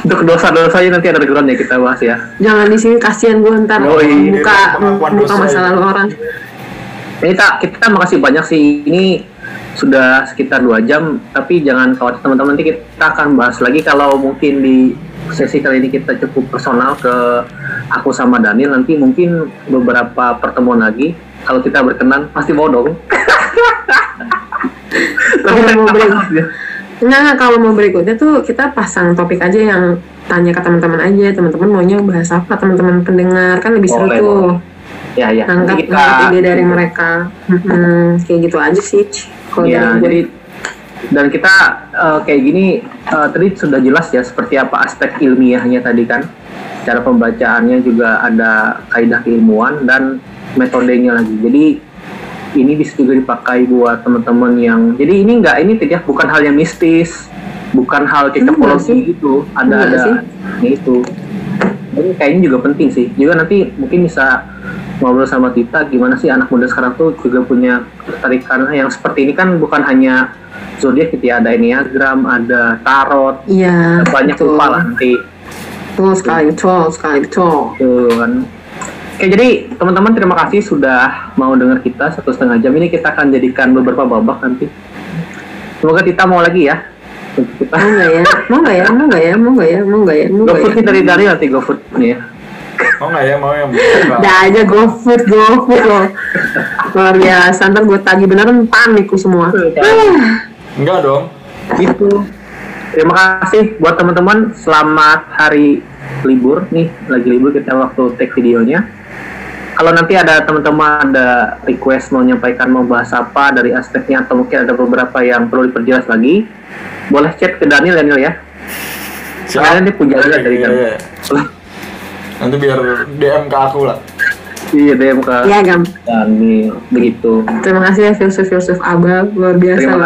Untuk dosa-dosa ya nanti underground ya kita bahas ya. Jangan di sini kasihan gue ntar Oh, iya. buka buka dosa masa itu. lalu orang. Ini kita, kita makasih banyak sih. Ini sudah sekitar dua jam, tapi jangan khawatir teman-teman nanti kita akan bahas lagi kalau mungkin di sesi kali ini kita cukup personal ke aku sama Daniel nanti mungkin beberapa pertemuan lagi kalau kita berkenan pasti mau dong. Kalau mau break, Enggak, enggak, kalau mau berikutnya tuh kita pasang topik aja yang tanya ke teman-teman aja, teman-teman maunya bahas apa, teman-teman pendengar kan lebih seru Boleh, tuh. Ya ya. Nangkap Nanti kita nangkap ide dari mereka. Mm-mm, kayak gitu aja sih. Kalau Ya, dari jadi dan kita eh, kayak gini eh, tadi sudah jelas ya seperti apa aspek ilmiahnya tadi kan. Cara pembacaannya juga ada kaidah keilmuan dan metodenya lagi. Jadi ini bisa juga dipakai buat teman-teman yang jadi ini enggak ini tidak bukan hal yang mistis, bukan hal cocokologi sih. gitu. Ada Enggak ada sih. ya itu. Jadi kayaknya juga penting sih. Juga nanti mungkin bisa ngobrol sama Tita gimana sih anak muda sekarang tuh juga punya ketertarikan yang seperti ini kan bukan hanya zodiak gitu ya, ada enneagram, ada tarot, Iya. banyak betul. lupa lah nanti Betul sekali, betul sekali, betul. Kan. Oke jadi teman-teman terima kasih sudah mau dengar kita satu setengah jam ini kita akan jadikan beberapa babak nanti. Semoga Tita mau lagi ya. Kita Mau nggak ya? Mau nggak ya? Mau nggak ya? Mau nggak ya? Mau nggak ya? Mau nggak GoFood ya? nih dari dari nanti GoFood nih ya. Mau nggak ya? Mau yang enggak? Udah aja GoFood, GoFood loh. Luar biasa, ntar gue tagih beneran panik semua. Enggak dong. Gitu. Terima kasih buat teman-teman. Selamat hari libur nih, lagi libur kita waktu take videonya. Kalau nanti ada teman-teman ada request mau menyampaikan mau bahas apa dari aspeknya atau mungkin ada beberapa yang perlu diperjelas lagi, boleh chat ke Daniel Nil ya. Soalnya nanti punya juga dari Iya, Daniel. iya. Nanti biar DM ke aku lah. Iya DM ke Ya Gam, Daniel begitu. terima kasih ya filsuf-filsuf abal luar biasa Terima